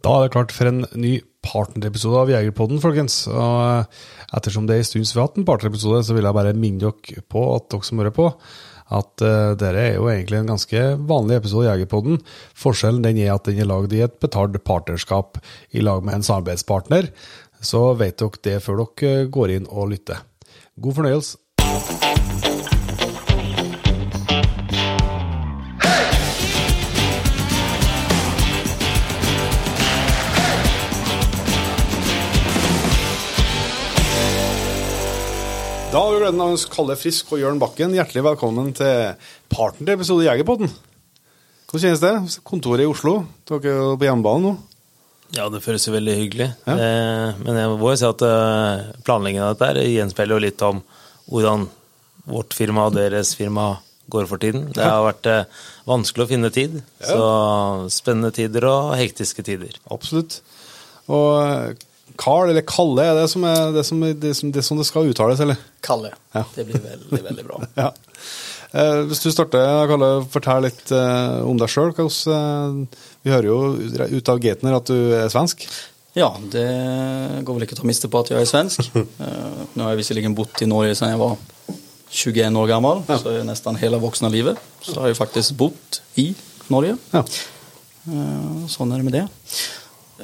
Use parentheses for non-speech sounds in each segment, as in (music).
Da er det klart for en ny partnerepisode av Jegerpodden, folkens. Og ettersom det er en stund siden vi har hatt en partnerepisode, så vil jeg bare minne dere på at dere som hører på, at uh, dette er jo egentlig en ganske vanlig episode av Jegerpodden. Forskjellen den er at den er lagd i et betalt partnerskap i lag med en samarbeidspartner. Så vet dere det før dere går inn og lytter. God fornøyelse. Gleden av kalle Frisk og Jørn Bakken hjertelig velkommen til parten til episode Jegerpodden. Hvordan kjennes det? Kontoret i Oslo. Dere er på hjemmebane nå? Ja, det føles jo veldig hyggelig. Ja. Eh, men jeg må jo si at eh, planleggingen av dette gjenspeiler jo litt om hvordan vårt firma og deres firma går for tiden. Det har vært eh, vanskelig å finne tid. Ja. Så spennende tider og hektiske tider. Absolutt. Og Carl, eller Kalle, er det som, er, det som, det som, det som det skal uttales, eller? Kalle. Ja. Det blir veldig, veldig (laughs) bra. ja. eh, hvis du starter, Kalle, fortell litt eh, om deg sjøl. Eh, vi hører jo ut av gaten her at du er svensk. Ja, det går vel ikke til å miste på at jeg er svensk. (laughs) eh, nå har jeg visstnok bodd i Norge siden jeg var 21 år gammel, ja. så nesten hele voksne livet. Så har jeg faktisk bodd i Norge. Ja. Eh, sånn er det med det.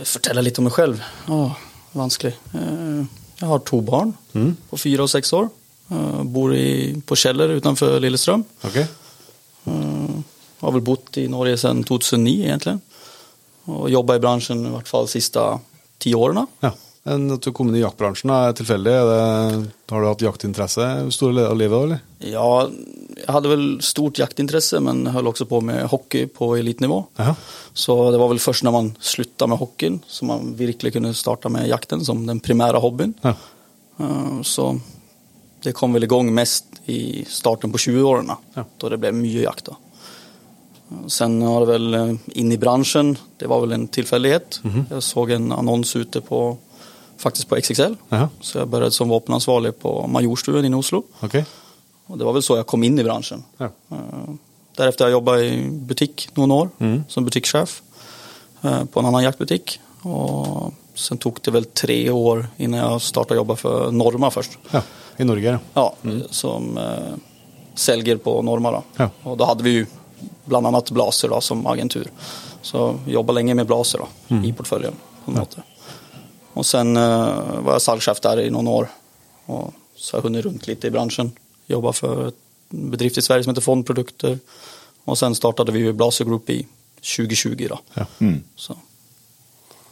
Fortelle litt om meg selv. Åh, vanskelig. Eh, jeg har to barn mm. på fire og seks år. Eh, bor i, på Kjeller utenfor Lillestrøm. Okay. Eh, har vel bodd i Norge siden 2009, egentlig. Og jobba i bransjen i hvert fall de siste ti årene. Ja. At du kom inn i jaktbransjen, er tilfeldig? Har du hatt jaktinteresse store deler av livet? eller? Ja, jeg hadde vel stort jaktinteresse, men holdt også på med hockey på elitenivå. Så det var vel først når man slutta med hockeyen, så man virkelig kunne starte med jakten som den primære hobbyen. Ja. Eh, så det kom vel i gang mest i starten på 20-årene, ja. da det ble mye jakt. da. Sen har det vel eh, inn i bransjen, det var vel en tilfeldighet. Mm -hmm. Jeg så en annons ute på faktisk på XXL. Aha. Så jeg begynte som våpenansvarlig på Majorstuen inne i Oslo. Okay. Og det var vel så jeg kom inn i bransjen. Ja. Uh, Deretter har jeg jobba i butikk noen år, mm. som butikksjef uh, på en annen jaktbutikk. Og sen tok det vel tre år før jeg starta å jobbe for Norma først. Ja, I Norge? Ja, mm. som uh, selger på Norma. Da. Ja. Og da hadde vi jo bl.a. Blazer da, som agentur. Så jobba lenge med Blazer da, mm. i porteføljen. på en måte. Og sen uh, var jeg salgssjef der i noen år. Og så har jeg hunnet rundt litt i bransjen. Jobba for en bedrift i Sverige som heter Fondprodukter. Og sen startet vi Blazer Group i 2020. da. Ja. Mm. Så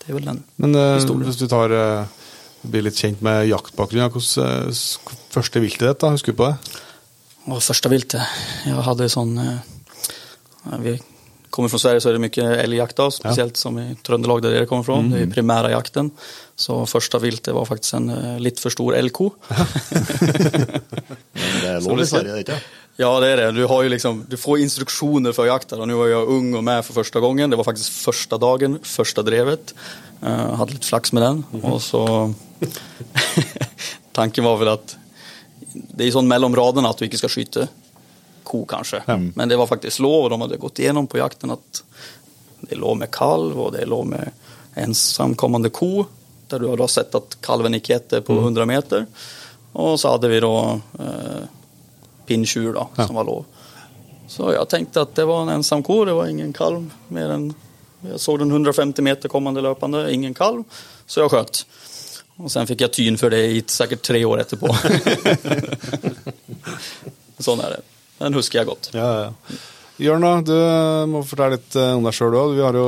det er vel den Men uh, historien. hvis du tar uh, blir litt kjent med jaktbakgrunnen, hvordan uh, første viltet ditt? Husker du på det? Og første viltet Jeg hadde sånn Vi kommer fra Sverige så er det mye älgjakt, spesielt ja. som i Trøndelag der dere kommer fra. Mm. Det er primære jakten. Så første viltet var faktisk en uh, litt for stor elgko. (laughs) det er lov i Sverige, ikke Ja, det er det. Du, har jo liksom, du får instruksjoner for jakten. Og nå var jeg ung og med for første gangen. Det var faktisk første dagen, første drevet. Uh, hadde litt flaks med den. Mm. Og så (laughs) Tanken var vel at det er sånn mellom radene at du ikke skal skyte ko, kanskje. Mm. Men det var faktisk lov, og de hadde gått gjennom på jakten at det er lov med kalv, og det er lov med ensamkommende ko der du har sett at kalven ikke etter på 100 mm. meter. Og så hadde vi da eh, pinntjur, da, ja. som var lov. Så jeg tenkte at det var en ensam ko, det var ingen kalv mer enn Jeg så den 150 meter kommende løpende, ingen kalv, så jeg skjøt. Og sen fikk jeg tyn for det i sikkert tre år etterpå. (laughs) sånn er det. Den husker jeg godt. Ja, ja. Jørn, du må fortelle litt eh, om deg sjøl òg. Vi har jo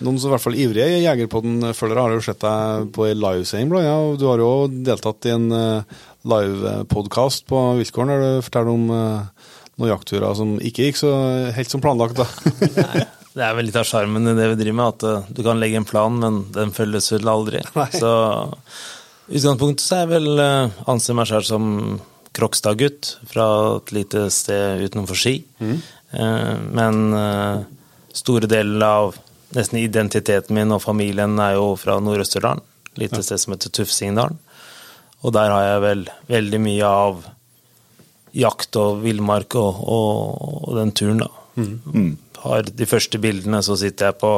noen som i hvert fall ivrige Jegerpodden-følgere har jo sett deg på en livesending, blant ja, og du har jo deltatt i en uh, livepodkast på Viltgården der du forteller om noen jaktturer som ikke gikk så helt som planlagt. da. (laughs) det er vel litt av sjarmen i det vi driver med, at du kan legge en plan, men den følges vel aldri. Nei. Så i utgangspunktet så er jeg vel anser meg selv som Krokstad-gutt fra et lite sted utenfor Ski. Mm. men store deler av nesten identiteten min og familien er jo fra Nord-Østerdalen. Lite sted som heter Tufsingdalen. Og der har jeg vel veldig mye av jakt og villmark og, og, og, den turen, da. Mm. Mm. Har de første bildene, så sitter jeg på,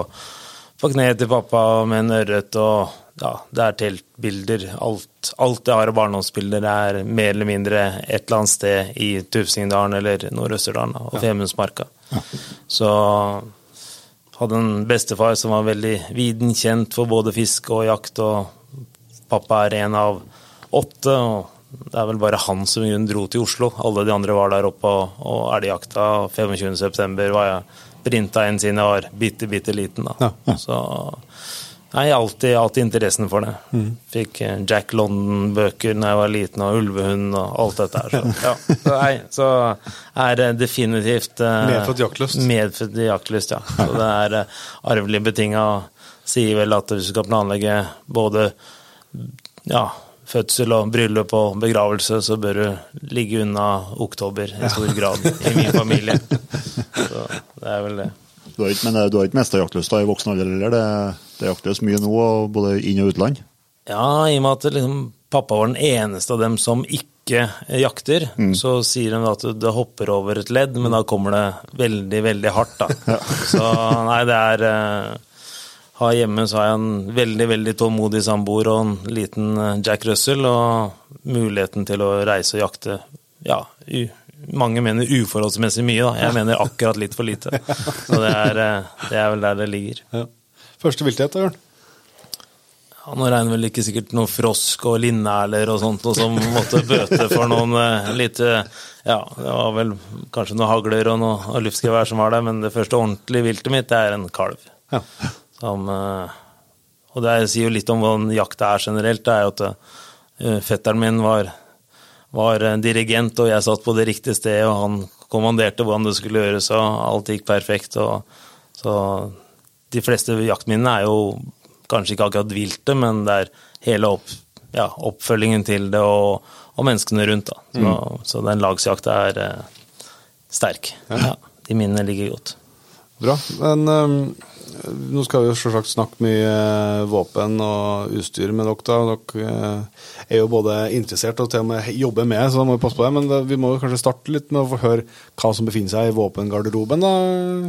på kne til pappa med en ørret og ja, det er teltbilder. Alt, alt jeg har av barndomsbilder, er mer eller mindre et eller annet sted i Tufsingdalen eller Nord-Østerdalen og Femundsmarka. Ja. Så hadde en bestefar som var veldig viden kjent for både fiske og jakt, og pappa er en av åtte. og Det er vel bare han som dro til Oslo. Alle de andre var der oppe og, og elgjakta. 25.9. var jeg printa inn siden jeg var bitte, bitte liten. da. Ja, ja. Så Nei, alltid, hatt interessen for det. Mm. Fikk eh, Jack London-bøker da jeg var liten, og Ulvehund og alt dette her. Så, (laughs) ja. så, nei, så er det definitivt uh, Medfødt jaktlyst? Medfødt jaktlyst, ja. Så det er arvelig betinga. Sier vel at hvis du skal planlegge både ja, fødsel og bryllup og begravelse, så bør du ligge unna oktober i stor grad i min familie. Så det er vel det. Du har ikke, men du har ikke mista jaktlysta i voksen alder heller? Det, det jaktes mye nå, både inn- og utland? Ja, i og med at liksom, pappa var den eneste av dem som ikke jakter, mm. så sier de at det hopper over et ledd, men da kommer det veldig, veldig hardt, da. (laughs) Så nei, det er uh, Her hjemme så har jeg en veldig, veldig tålmodig samboer og en liten eh, Jack Russell, og muligheten til å reise og jakte, ja, mange mener uforholdsmessig mye, da. Jeg (laughs) mener akkurat litt for lite. Så det er, eh, det er vel der det ligger. Ja. Første vilthet, da, Jørn? Ja, nå regner vel ikke sikkert noe frosk og linerler og sånt og som måtte bøte for noen uh, lite Ja, det var vel kanskje noen hagler og noe luftgevær som var der, men det første ordentlige viltet mitt, det er en kalv. Ja. Som uh, Og det sier jo litt om hva jakt er generelt. Det er jo at uh, fetteren min var, var dirigent, og jeg satt på det riktige stedet, og han kommanderte hvordan det skulle gjøres, og alt gikk perfekt. og så de fleste jaktminnene er jo kanskje ikke akkurat viltet, men det er hele opp, ja, oppfølgingen til det og, og menneskene rundt. Da. Så, mm. så den lagsjakta er eh, sterk. Ja. ja. de minnene ligger godt. Bra. Men um, nå skal vi jo selvsagt snakke mye eh, våpen og utstyr med dere. Dere eh, er jo både interessert og til og med jobber med, så da må vi passe på det. Men vi må kanskje starte litt med å få høre hva som befinner seg i våpengarderoben. da,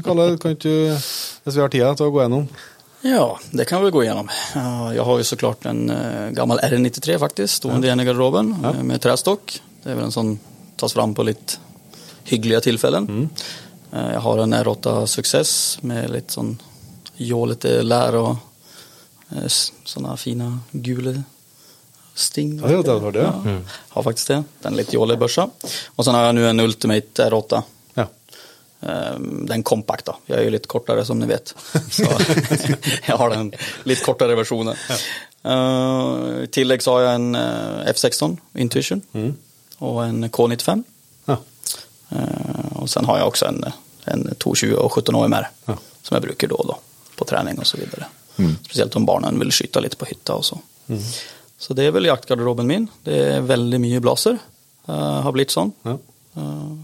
Kalle. Kan du, hvis vi har tida til å gå gjennom? Ja, det kan vi gå gjennom. Jeg har jo så klart en uh, gammel R93 faktisk, stående igjen i garderoben ja. med trestokk. Det er vel en sånn tas fram på litt hyggelige tilfeller. Mm. Jeg har en R8 Suksess med litt sånn jålete lær og eh, sånne fine gule sting. Ja, ja, det var det. Ja. Mm. Har faktisk det. Den litt jålige børsa. Og så har jeg nå en Ultimate R8. Ja. Ehm, den kompakt, da. Jeg er jo litt kortere, som dere vet. Så (laughs) jeg har den litt kortere versjonen. Ja. Uh, I tillegg så har jeg en uh, F16 Intuition mm. og en K95. Ja. Uh, og så har jeg også en, en 220 og 17 OMR, ja. som jeg bruker da og da på trening osv. Mm. Spesielt om barna vil skyte litt på hytta også. Mm. Så det er vel jaktgarderoben min. Det er veldig mye blazer. Uh, har blitt sånn. Ja. Uh,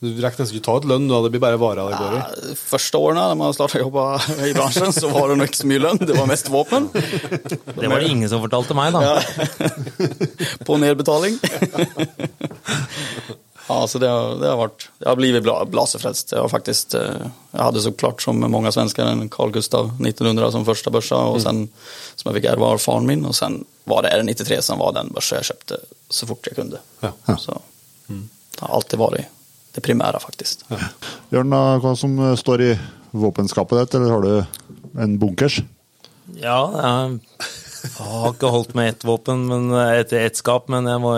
du rekker nesten ikke ta ut lønn, da det blir bare varer det går i? Ja, første årene da man starta å jobbe i bransjen, så var det nok ikke så mye lønn. Det var mest våpen. Det var det ingen som fortalte meg, da. Ja. (laughs) På nedbetaling. (laughs) Ja, så det har, det har, varit, jag har blivit blasefrälst. Jag, har faktiskt, eh, jag hade såklart som många svenskar en Carl Gustav 1900 som första börsa och mm. sen som jag fick ärva av faren min och sen var det R93 som var den börsa jag köpte så fort jag kunde. Ja. Så mm. det har alltid varit det primära faktiskt. Ja. Jørn, hva som eh, står i våpenskapet ditt, eller har du en bunkers? Ja, jeg jeg har ikke holdt med ett våpen, men et, ett skap, men jeg må,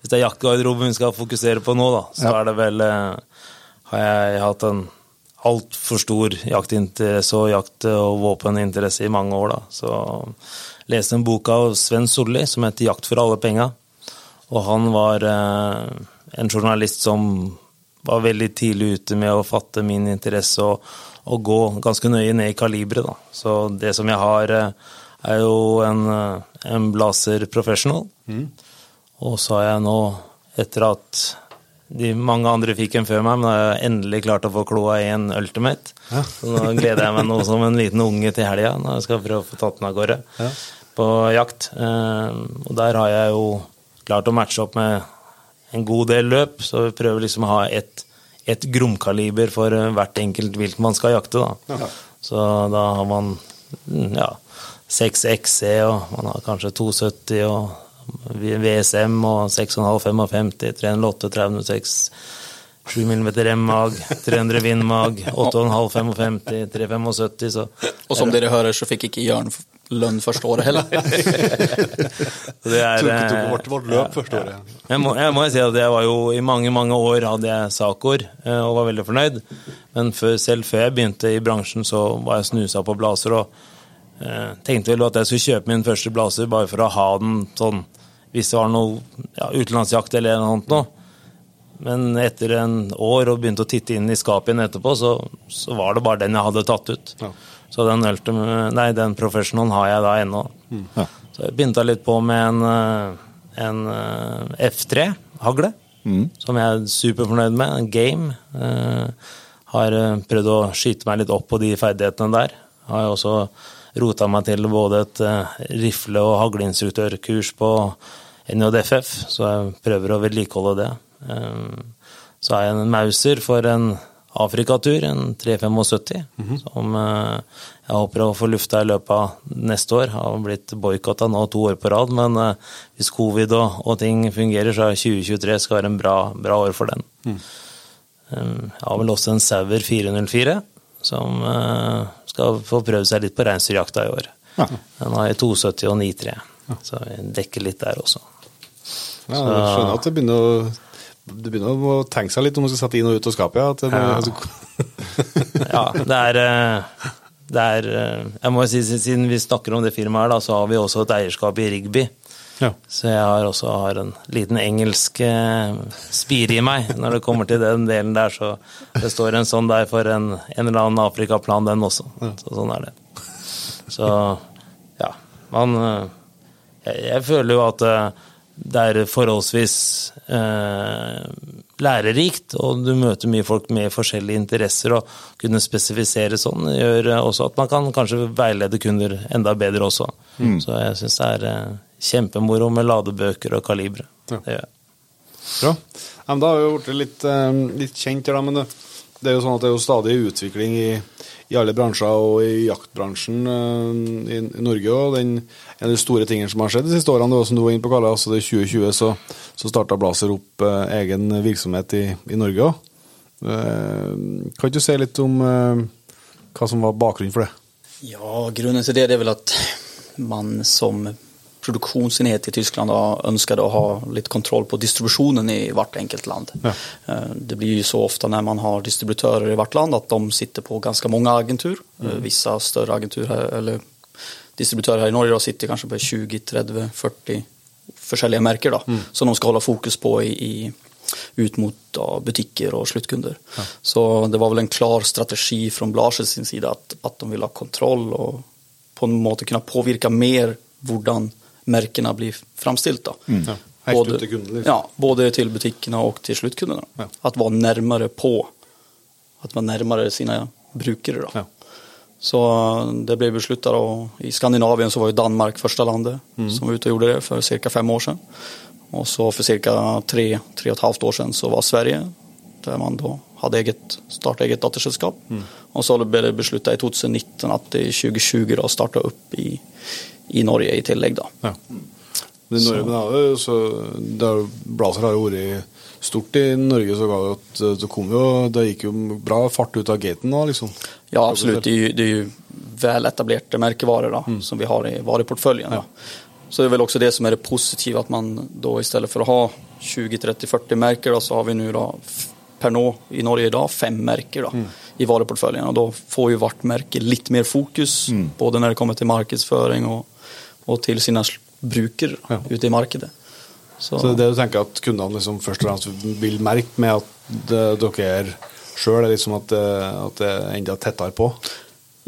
hvis det er jakkegarderoben vi skal fokusere på nå, da, så ja. er det vel eh, Har jeg hatt en altfor stor jaktinteresse og jakt- og våpeninteresse i mange år, da. Så leste en bok av Sven Solli som heter 'Jakt for alle penga'. Og han var eh, en journalist som var veldig tidlig ute med å fatte min interesse og, og gå ganske nøye ned i kaliberet. Da. Så det som jeg har eh, er jo en, eh, en blazer professional. Mm. Og så har jeg nå, etter at de mange andre fikk en før meg, men har jeg endelig klart å få kloa i en ultimate. Ja. Så nå gleder jeg meg nå som en liten unge til helga når jeg skal prøve å få tatt den av gårde ja. på jakt. Eh, og der har jeg jo klart å matche opp med en god del løp, så vi prøver liksom å ha ett et gromkaliber for hvert enkelt vilt man skal jakte. Da. Ja. Så da har man mm, ja, 6 XE, og man har kanskje 270 og VSM og 6,5 55, 308, 306 7 mm remmag, 300 vindmag, 8,5 55, 375, så Og som dere hører, så fikk ikke Jørn lønn første året heller. (laughs) det er, Tok, eh, vårt, løp første året. Jeg må, jeg må si at jeg var jo i mange mange år hadde jeg SACOR eh, og var veldig fornøyd. Men før, selv før jeg begynte i bransjen, så var jeg snusa på blazer og eh, tenkte vel at jeg skulle kjøpe min første blazer bare for å ha den sånn hvis det var noe ja, utenlandsjakt eller noe annet noe. Men etter en år og begynte å titte inn i skapet igjen etterpå, så, så var det bare den jeg hadde tatt ut. Ja. Så den, ultimate, nei, den professionalen har jeg da ennå. Ja. Så jeg begynte litt på med en, eh, en eh, F3-hagle, som jeg er superfornøyd med. En game. Eh, har prøvd å skyte meg litt opp på de ferdighetene der. Har jeg også rota meg til både et eh, rifle- og hagleinstruktørkurs på NJDFF, så jeg prøver å vedlikeholde det. Eh, Så er jeg en Mauser for en Afrikatur, en 375, som eh, jeg håper å få lufta i løpet av neste år. Har blitt boikotta nå to år på rad, men hvis covid og, og ting fungerer, så er 2023 skal være en bra, bra år for den. Mm. Jeg har vel også en Sauer 404, som eh, skal få prøvd seg litt på reinsdyrjakta i år. Ja. Den har i 270 og 93, så vi dekker litt der også. Ja, jeg skjønner at det begynner å du begynner å tenke seg litt om man skal sette inn og ut av skapet. Ja. Ja. altså, (laughs) Ja, det er, eh, det er eh, Jeg må si, Siden vi snakker om det firmaet, her, da, så har vi også et eierskap i Rigby. Ja. Så jeg har også har en liten engelsk eh, spire i meg når det kommer til den delen der. Så det står en sånn der for en, en eller annen Afrikaplan, den også. Så sånn er det. Så ja, man eh, Jeg, jeg føler jo at eh, det er forholdsvis eh, lærerikt, og du møter mye folk med forskjellige interesser, og kunne spesifisere sånn gjør også at man kan kanskje veilede kunder enda bedre også. Så jeg syns det er kjempemoro med ladebøker og kalibre. Ja. Det gjør jeg. Bra. Ja, men da har vi blitt litt, eh, litt kjent her, da, men det, det er jo sånn at det er jo stadig utvikling i, i alle bransjer, og i jaktbransjen eh, i, i Norge. og den, En av de store tingene som har skjedd de siste årene, det var som du var inne på, Kalle, altså det er 2020 så, så starta Blazer opp eh, egen virksomhet i, i Norge òg. kan ikke du si litt om eh, hva som var bakgrunnen for det? Ja, grunnen til det det er vel at man som produksjonsenhet i Tyskland og ønsket å ha litt kontroll på distribusjonen i hvert enkelt land. Ja. Eh, Det blir jo så ofte når man har distributører i hvert land at de sitter på ganske mange agentur. Mm. Vissa større agentur her, eller distributører her i Norge sitter kanskje på 20-30-40 forskjellige merker da, som de skal holde fokus på i, i ut mot da, butikker og sluttkunder. Så det var vel en klar strategi fra Blasje sin side at, at de ville ha kontroll og på en måte kunne påvirke mer hvordan merkene blir framstilt. Mm. Ja, både, ut til kunden, liksom. Ja, både til butikkene og til sluttkundene. Ja. At være nærmere på. At være nærmere sine brukere. Da. Ja. Så det ble besluttet og I Skandinavien så var jo Danmark første landet Mm. som var ute og gjorde det for ca. fem år siden. Og så for ca. tre, tre og et halvt år siden så var Sverige, der man da hadde eget, startet eget datterselskap. Mm. Og så ble det besluttet i 2019 at i 2020 da starta opp i, i Norge i tillegg. da. Ja. Men Norge, men det så, det er, Blazer har jo vært stort i Norge, så ga det, det kom jo Det gikk jo bra fart ut av gaten da, liksom. Ja, absolutt. Det er det er jo veletablerte merkevarer da, mm. som vi har i varuportföljen. Ja. Så det er vel også det som er det positive, at man da i stedet for å ha 20, 30, 40 merker, da, så har vi nu da per nå i Norge i dag fem merker da, mm. i varuportföljen Og da får jo hvert merke litt mer fokus både når det kommer til markedsføring och, och til sine brukere Ja. ute i markedet. Så, Så det du tenker at kundene liksom først og fremst vil merke med at det, dere er sjøl, er liksom at det, at det er enda tettere på?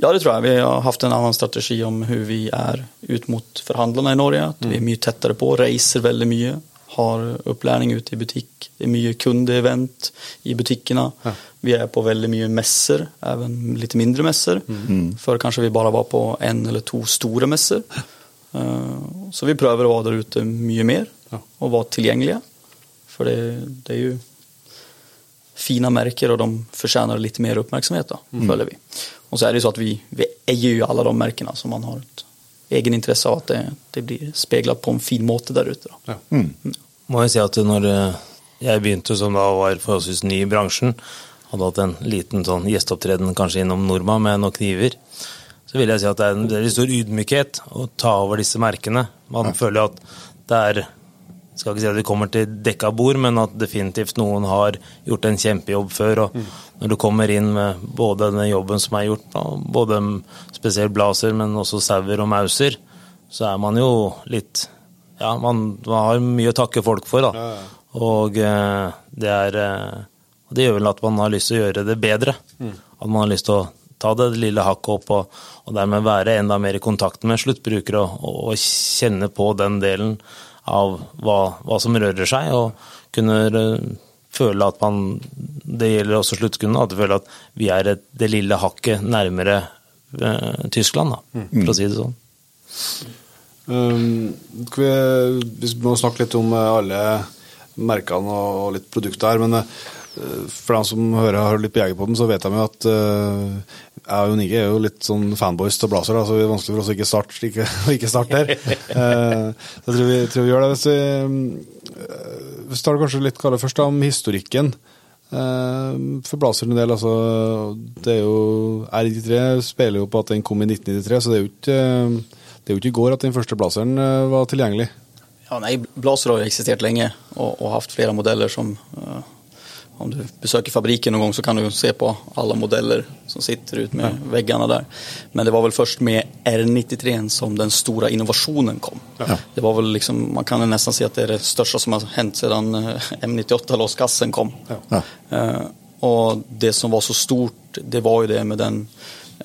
Ja, det tror jeg. Vi har haft en annen strategi om hvordan vi er ut mot forhandlerne i Norge. At vi er mye tettere på, reiser veldig mye. Har opplæring ute i butikk. Det er mye kundeevent i butikkene. Ja. Vi er på veldig mye messer, even litt mindre messer. Før kanskje vi bare var på en eller to store messer. Eh, Så vi prøver å være der ute mye mer og være tilgjengelige. For det, det er jo fine merker, og de fortjener litt mer oppmerksomhet, da, mm. føler vi. Og så er det jo så at vi, vi eier jo alle de merkene, så man har et egen interesse av at det, det blir speilet på en fin måte der ute. Da. Ja. Må jeg si at når eh, jeg begynte som da var forholdsvis ny i bransjen, hadde hatt en liten sånn gjesteopptreden kanskje innom Norma med noen kniver, så vil jeg si at det er en veldig stor ydmykhet å ta over disse merkene. Man ja. føler at det er skal ikke si at vi kommer til dekka bord, men at definitivt noen har gjort en kjempejobb før. og mm. Når du kommer inn med både den jobben som er gjort, både spesielt blazer, men også sauer og mauser, så er man jo litt Ja, man, man har mye å takke folk for, da. Og eh, det er eh, Det gjør vel at man har lyst til å gjøre det bedre. Mm. At man har lyst til å ta det lille hakket opp og, og dermed være enda mer i kontakt med sluttbrukere og, og, og kjenne på den delen av hva, hva, som rører seg, og kunne eh, føle at man Det gjelder også sluttkundene, at du føler at vi er et, det lille hakket nærmere eh, Tyskland, da, for å si det sånn. Um, vi, vi må snakke litt om alle merkene og litt produkter her, men uh, for dem som hører, hører litt på Jegerpodden, så vet de jo at uh, jeg og Jon Inge er jo litt sånn fanboys til Blazer, så det er vanskelig for oss å ikke starte, ikke, (laughs) ikke starte der. uh, så jeg tror vi, tror vi gjør det. Hvis vi, vi starter kanskje litt hva først om historikken. for Blazer en del, altså Det er jo R93 speiler jo på at den kom i 1993, så det er jo ikke, det er jo ikke i går at den første Blazeren var tilgjengelig. Ja, nei, Blazer har jo eksistert lenge og, og hatt flere modeller som uh, Om du besøker fabrikken noen gang, så kan du se på alle modeller som sitter ut med ja. veggene der. Men det var vel først med R93 som den store innovasjonen kom. Ja. Det var vel liksom, Man kan nesten si at det er det største som har hendt siden eh, M98-låskassen kom. Ja. Uh, og det som var så stort, det var jo det med den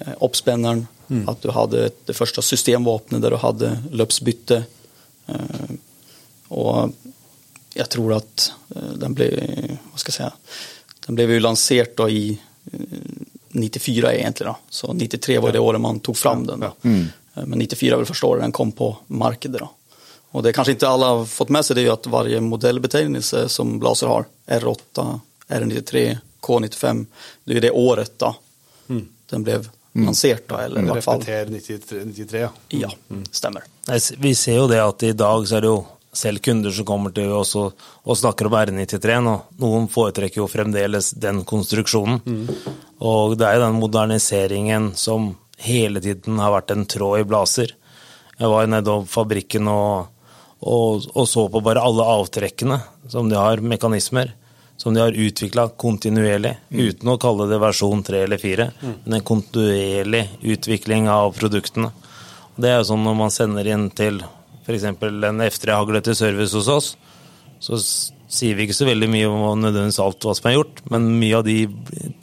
uh, oppspenneren. Mm. At du hadde det første systemvåpenet der du hadde løpsbytte. Uh, og jeg tror at eh, den ble hva skal jeg si, den ble jo lansert da i 94 eh, egentlig. da. Så 93 var det året man tok fram den. Mm. Eh, men 94 er vel første året den kom på markedet. da. Og det kanskje ikke alle har fått med seg, det er jo at hver modellbetegnelse som Blaser har, R8, R93, K95, det er det året da mm. den ble mm. lansert. da, eller i hvert fall. Repeter 93, ja. Ja, mm. stemmer. Vi ser jo det at i dag så er det jo selv kunder som kommer til oss og, og snakker om R93 nå, noen foretrekker jo fremdeles den konstruksjonen. Mm. Og det er jo den moderniseringen som hele tiden har vært en tråd i Blazer. Jeg var nede på fabrikken og, og, og, så på bare alle avtrekkene som de har, mekanismer, som de har utvikla kontinuerlig, mm. uten å kalle det versjon 3 eller 4, mm. men en kontinuerlig utvikling av produktene. Det er jo sånn når man sender inn til f.eks. en F3-hagle til service hos oss, så sier vi ikke så veldig mye om nødvendigvis alt hva som er gjort, men mye av de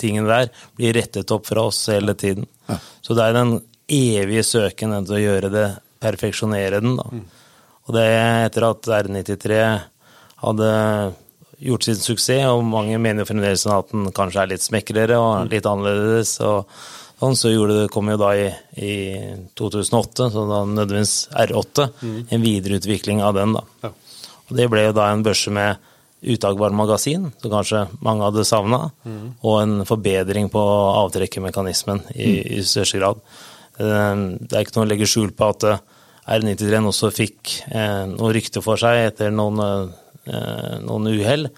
tingene der blir rettet opp fra oss hele tiden. Ja. Så det er den evige søken etter å gjøre det, perfeksjonere den. da. Mm. Og det etter at R93 hadde gjort sin suksess, og mange mener jo fremdeles at den kanskje er litt smekrere og litt annerledes. og Sånn, så gjorde det, kom jo da i, i 2008, så da nødvendigvis R8, mm. en videreutvikling av den. da. Ja. Og Det ble jo da en børse med uttakbar magasin, som kanskje mange hadde savna, mm. og en forbedring på avtrekkermekanismen i, mm. i største grad. Eh, det er ikke noe å legge skjul på at eh, R93 også fikk eh, noe rykte for seg etter noen, noen uhell.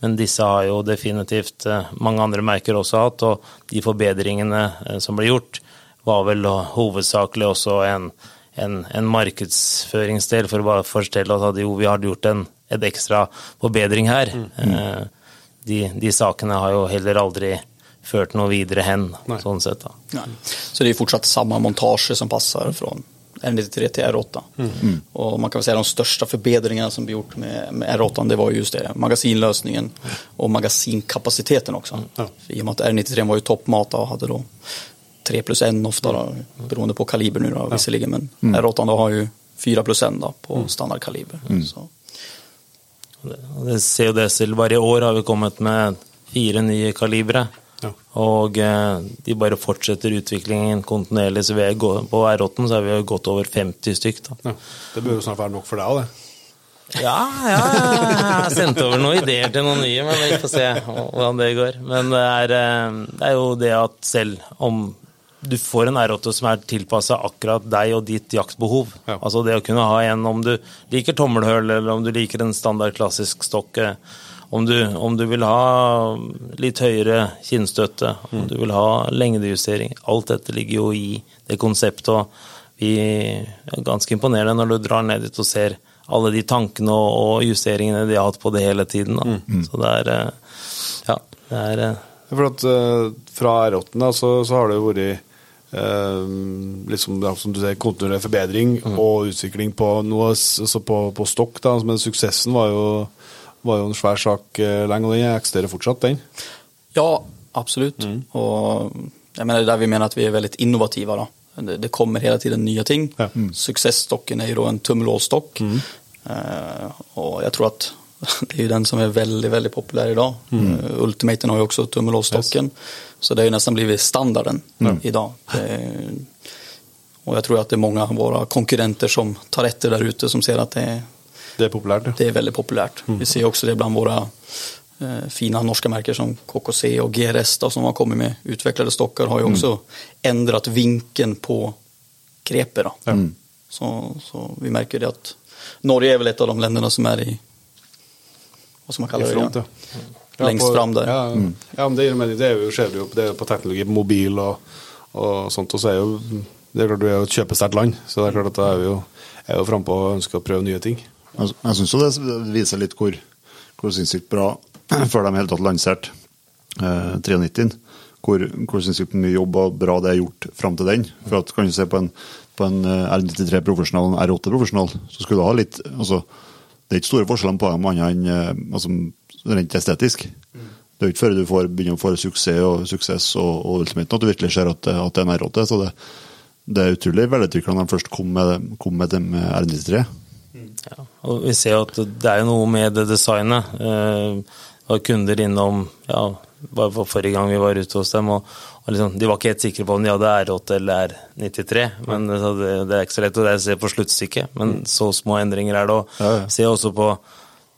Men disse har jo definitivt eh, mange andre merker også hatt, og de forbedringene eh, som ble gjort, var vel hovedsakelig også en, en, en markedsføringsdel, for å bare fortelle at jo, vi hadde gjort en et ekstra forbedring her. Mm. Eh, de, de, sakene har jo heller aldri ført noe videre hen, Nei. sånn sett. da. Nei. Så det er fortsatt samme montasje som passer fra R93 till R8. Mm. Och man kan säga de största förbättringarna som ble gjort med, med R8 det var just det, magasinlösningen och magasinkapaciteten också. Mm. I och med att R93 var ju toppmata och hade då 3 plus 1 ofta då, beroende på kaliber nu då, visserligen, men mm. R8 då har ju 4 plus 1 då, på mm. standardkaliber. Mm. Så. Det det selv. Bare i år har vi kommet med fire nye kalibre. Ja. Og eh, de bare fortsetter utviklingen kontinuerlig. Så vi er på R8 så er vi gått over 50 stykk. Ja, det bør jo snart være nok for deg òg, det. Ja, ja, jeg har sendt over noen ideer til noen nye, men vi får se hvordan det går. Men det er, eh, det er jo det at selv om du får en R8 som er tilpassa akkurat deg og ditt jaktbehov. Ja. Altså det å kunne ha en om du liker tommelhull, eller om du liker en standard klassisk stokk. Om du, om du vil ha litt høyere kinnstøtte, om du vil ha lengdejustering. Alt dette ligger jo i det konseptet. og Vi er ganske imponerende når du drar ned dit og ser alle de tankene og, justeringene de har hatt på det hele tiden. Da. Så det er eh, Ja, det er eh, For at eh, Fra R8 da, så, så har det jo vært Uh, liksom, ja, som du sier, kontinuerlig forbedring og utvikling på noe altså på, på stokk. da, Men suksessen var jo, var jo en svær sak eh, lenge, og den eksisterer fortsatt, den. Ja, absolutt. Och jag mener, det er der vi mener at vi er veldig innovativa. da. Det, det kommer hele tiden nye ting. Ja. Successstocken är ju då en tummelåsstokk. Mm. Uh, og jeg tror at (laughs) det er jo den som er veldig veldig väldigt populär idag. Eh, Ultimaten har ju också yes. Så det har jo nesten blivit standarden idag. Det, og jeg tror at det er mange av våre konkurrenter som tar etter der ute som ser at det är Det er populært. ja. det er veldig populært. Mm. Vi ser også det blant våre eh, fine norske merker som KKC og GRS da, som har kommet med utvecklade stokker, har jo også mm. endret vinkeln på grepet. Då. Så, så vi merker det at Norge er vel et av de landene som er i, hva skal man kalle det? front, ja. Ja, fram der. Ja, ja men det, gir det er jo, skjer jo det er jo på teknologi, på mobil og, og sånt. Og så er jo det er klart du er jo et kjøpesterkt land, så det er klart at da er vi jo, er jo frampå og ønsker å prøve nye ting. Jeg, jeg syns det viser litt hvor, hvor sinnssykt bra (clears throat) før de i hele tatt lanserte eh, 93-en. Hvor, hvor sinnssykt mye jobb og bra det er gjort fram til den. For at kan du se på en, på en eh, R93 profesjonal og en R8 profesjonal, så skulle du ha litt altså, Det er ikke store forskjellene på dem annet enn eh, altså, rent estetisk. Det er ikke før du får, begynner å få suksess og suksess og, og Ultimate at du virkelig ser at, at det er en R8. Så det, det er utrolig velutvikla når de først kom med, kom med dem med R93. Ja, og vi ser jo at det er noe med det designet. Eh, det var kunder innom ja, bare for forrige gang vi var ute hos dem, og, og liksom, de var ikke helt sikre på om de hadde R8 eller R93. Men det, det, er ikke så lett å se på sluttstykket, men så små endringer er det. Og Ja, ja. ser også på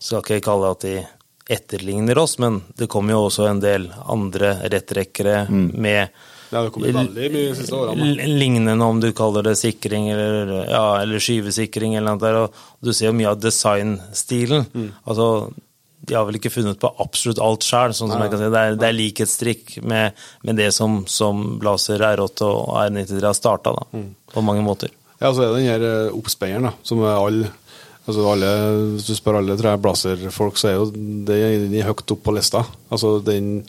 Skal ikke kalle det at de etterligner oss, men det kommer jo også en del andre rettrekkere med Ja, har kommet veldig mye de siste årene. Lignende om du kaller det sikring eller, ja, eller skyvesikring eller noe der. Og du ser jo mye av designstilen. Altså, de har vel ikke funnet på absolutt alt sjøl, sånn som jeg kan si. Det er, det er likhetstrikk med, med det som, som Blazer R8 og R93 har starta, mm. På mange måter. Ja, så er det den her eh, som er alle Altså alle, Hvis du spør alle tror Blazer-folk, så er jo det er høyt opp på lista. Altså den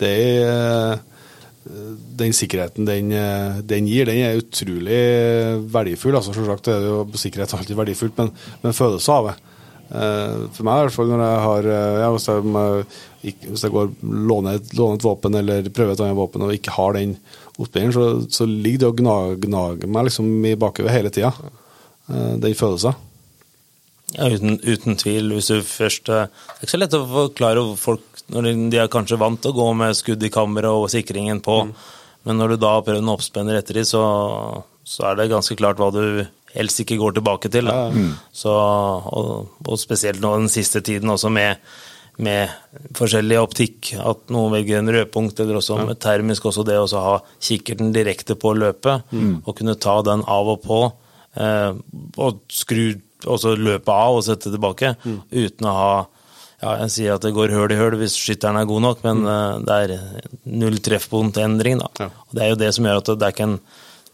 det er den sikkerheten den, eh, den gir, den er utrolig verdifull. altså Selvsagt er jo sikkerhet alltid verdifullt, men, men følelse av det. Eh, For meg i hvert fall når jeg har eh, ja, Hvis jeg, hvis jeg går låner et, låner et våpen eller prøver et annet våpen og ikke har den oppspilleren, så, så ligger det og gnager, gnag meg liksom i bakhodet hele tida. Den følelsen. Ja, uten, uten tvil. Hvis du først eh, Det er ikke så lett å forklare folk når de, er kanskje vant til å gå med skudd i kammeret og sikringen på, men når du da prøvd en oppspenner etter dem, så, så er det ganske klart hva du helst ikke går tilbake til. Da. Så, og, og spesielt nå den siste tiden også med, med forskjellig optikk, at noen velger en rødpunkt, eller også med termisk også det å ha kikkerten direkte på løpet, og kunne ta den av og på, eh, og skru også løpe av og sette tilbake, uten å ha ja, jeg sier at det går høl i høl hvis skytteren er god nok, men eh, det er null treffpunktendring. Da. Ja. Og det er jo det som gjør at det er ikke en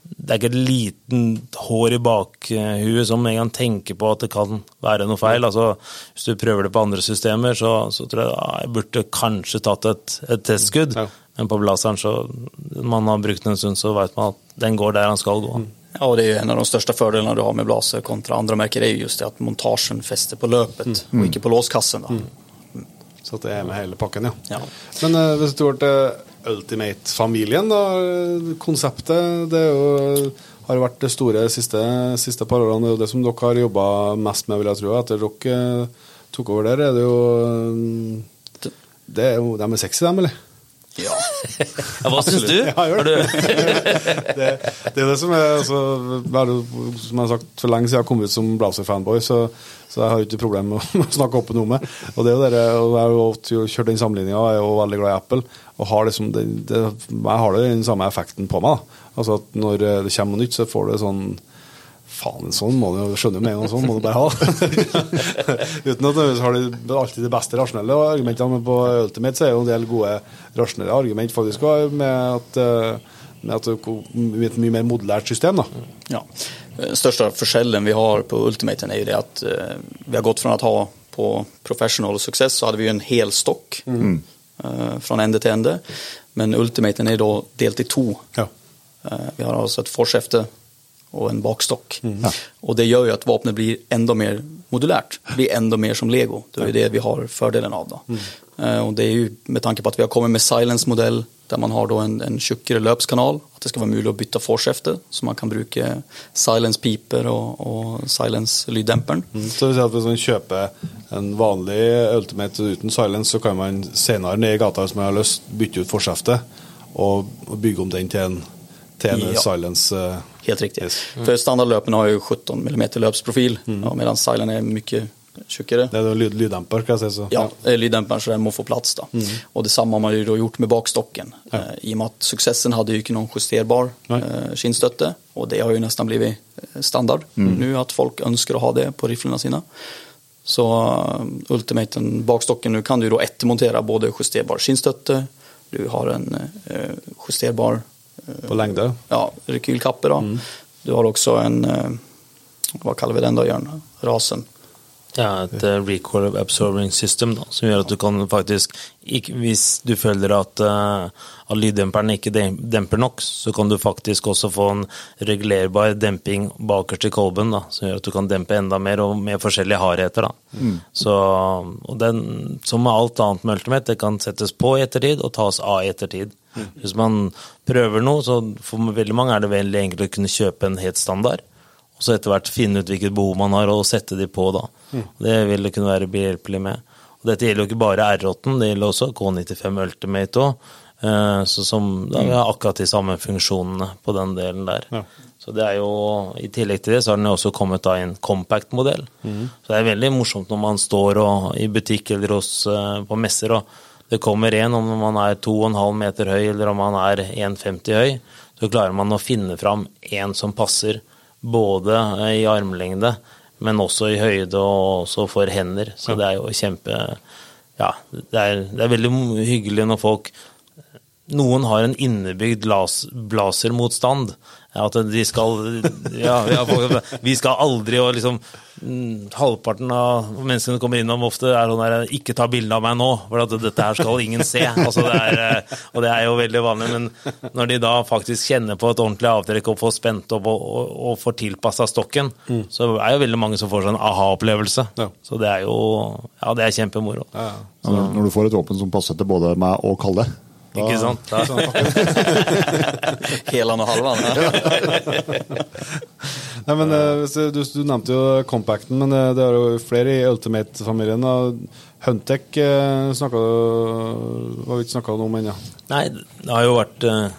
det er ikke et liten hår i bakhuet som en gang tenker på at det kan være noe feil. Altså, hvis du prøver det på andre systemer, så, så tror jeg ja, jeg burde kanskje tatt et, et testskudd. Ja. Men på blazeren, så man har brukt den en stund, så vet man at den går der han skal gå. Ja, og det er jo en av de største fordelene du har med Blaser kontra andre merker, Det er jo just det at montasjen fester på løpet, mm. og ikke på låskassen. Då. Så det er med hele pakken, ja. Ja. Men uh, hvis du går til Ultimate-familien, da. Konseptet det er jo, har vært det store de siste, siste par årene. Det er jo det som dere har jobba mest med, vil jeg tro. Etter dere eh, tok over der, er det jo det er jo, De er sexy, dem, eller? Ja. (laughs) Ja, hva syns du? Ja, jeg gjør det. (laughs) det, det er det som er altså, bare, Som jeg har sagt for lenge siden jeg kom ut som Blazer-fanboy, så, så jeg har ikke problem med (laughs) å snakke opp noe med. Og det er jo dere, og jeg har jo kjørt den sammenligninga, og er jo veldig glad i Apple. Og har liksom det, det, jeg har det den samme effekten på meg. da. Altså at Når det kommer noe nytt, så får du sånn Faen, sånn må du skjønne med en gang, sånn må du bare ha. (laughs) Uten at du har de, alltid de beste rasjonelle argumentene, men på Ultimate så er jo en del gode rasjonelle argument faktisk òg, med at, eh, med at det er et mye mer modellert system. da. Ja. Den största forskjellen vi har på Ultimaten er jo det att eh, vi har gått fra å ha på Professional suksess, så hadde vi jo en hel stokk mm. fra ende til ende, Men Ultimaten er da delt i to. Ja. Eh, vi har altså et forsäfte och en bakstock. Och det gör ju att vapnet blir enda mer modulärt, blir enda mer som lego. Det är det vi har fördelen av. Då. Eh, och det är ju med tanke på att vi har kommit med Silence-modell der man har da en, en tjukkere løpskanal. At det skal være mulig å bytte forskjefte, så man kan bruke Silence-piper og, og silence-lyddemperen. Mm. Så det at Hvis man kjøper en vanlig Ultimate uten silence, så kan man senere ned i gata hvis man har lyst, bytte ut forskjeftet og, og bygge om den til en, til en Ja. silence. eh, Helt riktigt. Yes. För standardlöpen har ju 17 mm löpsprofil mm. medan Silen är mycket tjockare. Det jo lyd, lyddemper, kan jag säga Så. Ja, eh, lyddämparen så den må få plats då. Och detsamma har man ju då gjort med bakstocken. Eh, I och med att successen hade ju inte någon justerbar Nej. eh, kinnstötte och det har ju nästan blivit standard standard nu att folk önskar att ha det på rifflarna sina. Så Ultimaten, bakstocken, nu kan du då ett montera både justerbar kinnstötte, du har en eh, justerbar På lengde. ja, rekylkappe. Då. Du har også en, Hva kaller vi den da, Jørn? Rasen. Ja, et uh, recoil absorbing system da, som gjør at du kan faktisk Hvis du føler at, uh, at lyddemperen ikke demper nok, så kan du faktisk også få en regulerbar demping bakerst i kolben, da, som gjør at du kan dempe enda mer, og med forskjellige hardheter. Da. Så, og den, som med alt annet med Ultimate, det kan settes på i ettertid og tas av i ettertid. Hvis man prøver noe, så for veldig mange er det veldig enkelt å kunne kjøpe en helt standard. Og så etter hvert finne ut hvilket behov man har, og sette de på, da. Det vil det kunne være behjelpelig med. Og dette gjelder jo ikke bare R8, det gjelder også K95 Ultimate òg. Så som da vi har akkurat de samme funksjonene på den delen der. Ja. Så det er jo, I tillegg til det så har den jo også kommet da i en compact-modell. Så det er veldig morsomt når man står og, i butikk eller hos, eh, på messer, og det kommer en om man er 2,5 meter høy eller om man er 1,50 høy. Så klarer man å finne fram en som passer både eh, i armlengde, men også i høyde og også for hender. Så det er jo kjempe Ja, det er, det er veldig hyggelig når folk noen har en innebygd las- blasermotstand. At de skal ja, ja, Vi skal aldri og liksom mm, Halvparten av menneskene kommer innom ofte er sånn der Ikke ta bilde av meg nå, for at dette her skal ingen se. Altså det er, eh, og det er jo veldig vanlig, men når de da faktisk kjenner på et ordentlig avtrekk og får spent opp og, og, og får tilpassa stokken, så er jo veldig mange som får sånn aha-opplevelse. Ja. Så det er jo Ja, det er kjempemoro. Når du får et våpen som passer til både meg og Kalle da- Ikke sant? (laughs) Helan og halvan. (laughs) Nei, men eh, du, du, du nevnte jo Compacten, men eh, det er jo flere i Ultimate-familien. Huntec uh, snakka Har vi ikke snakka om ennå. Nei, det har jo vært eh,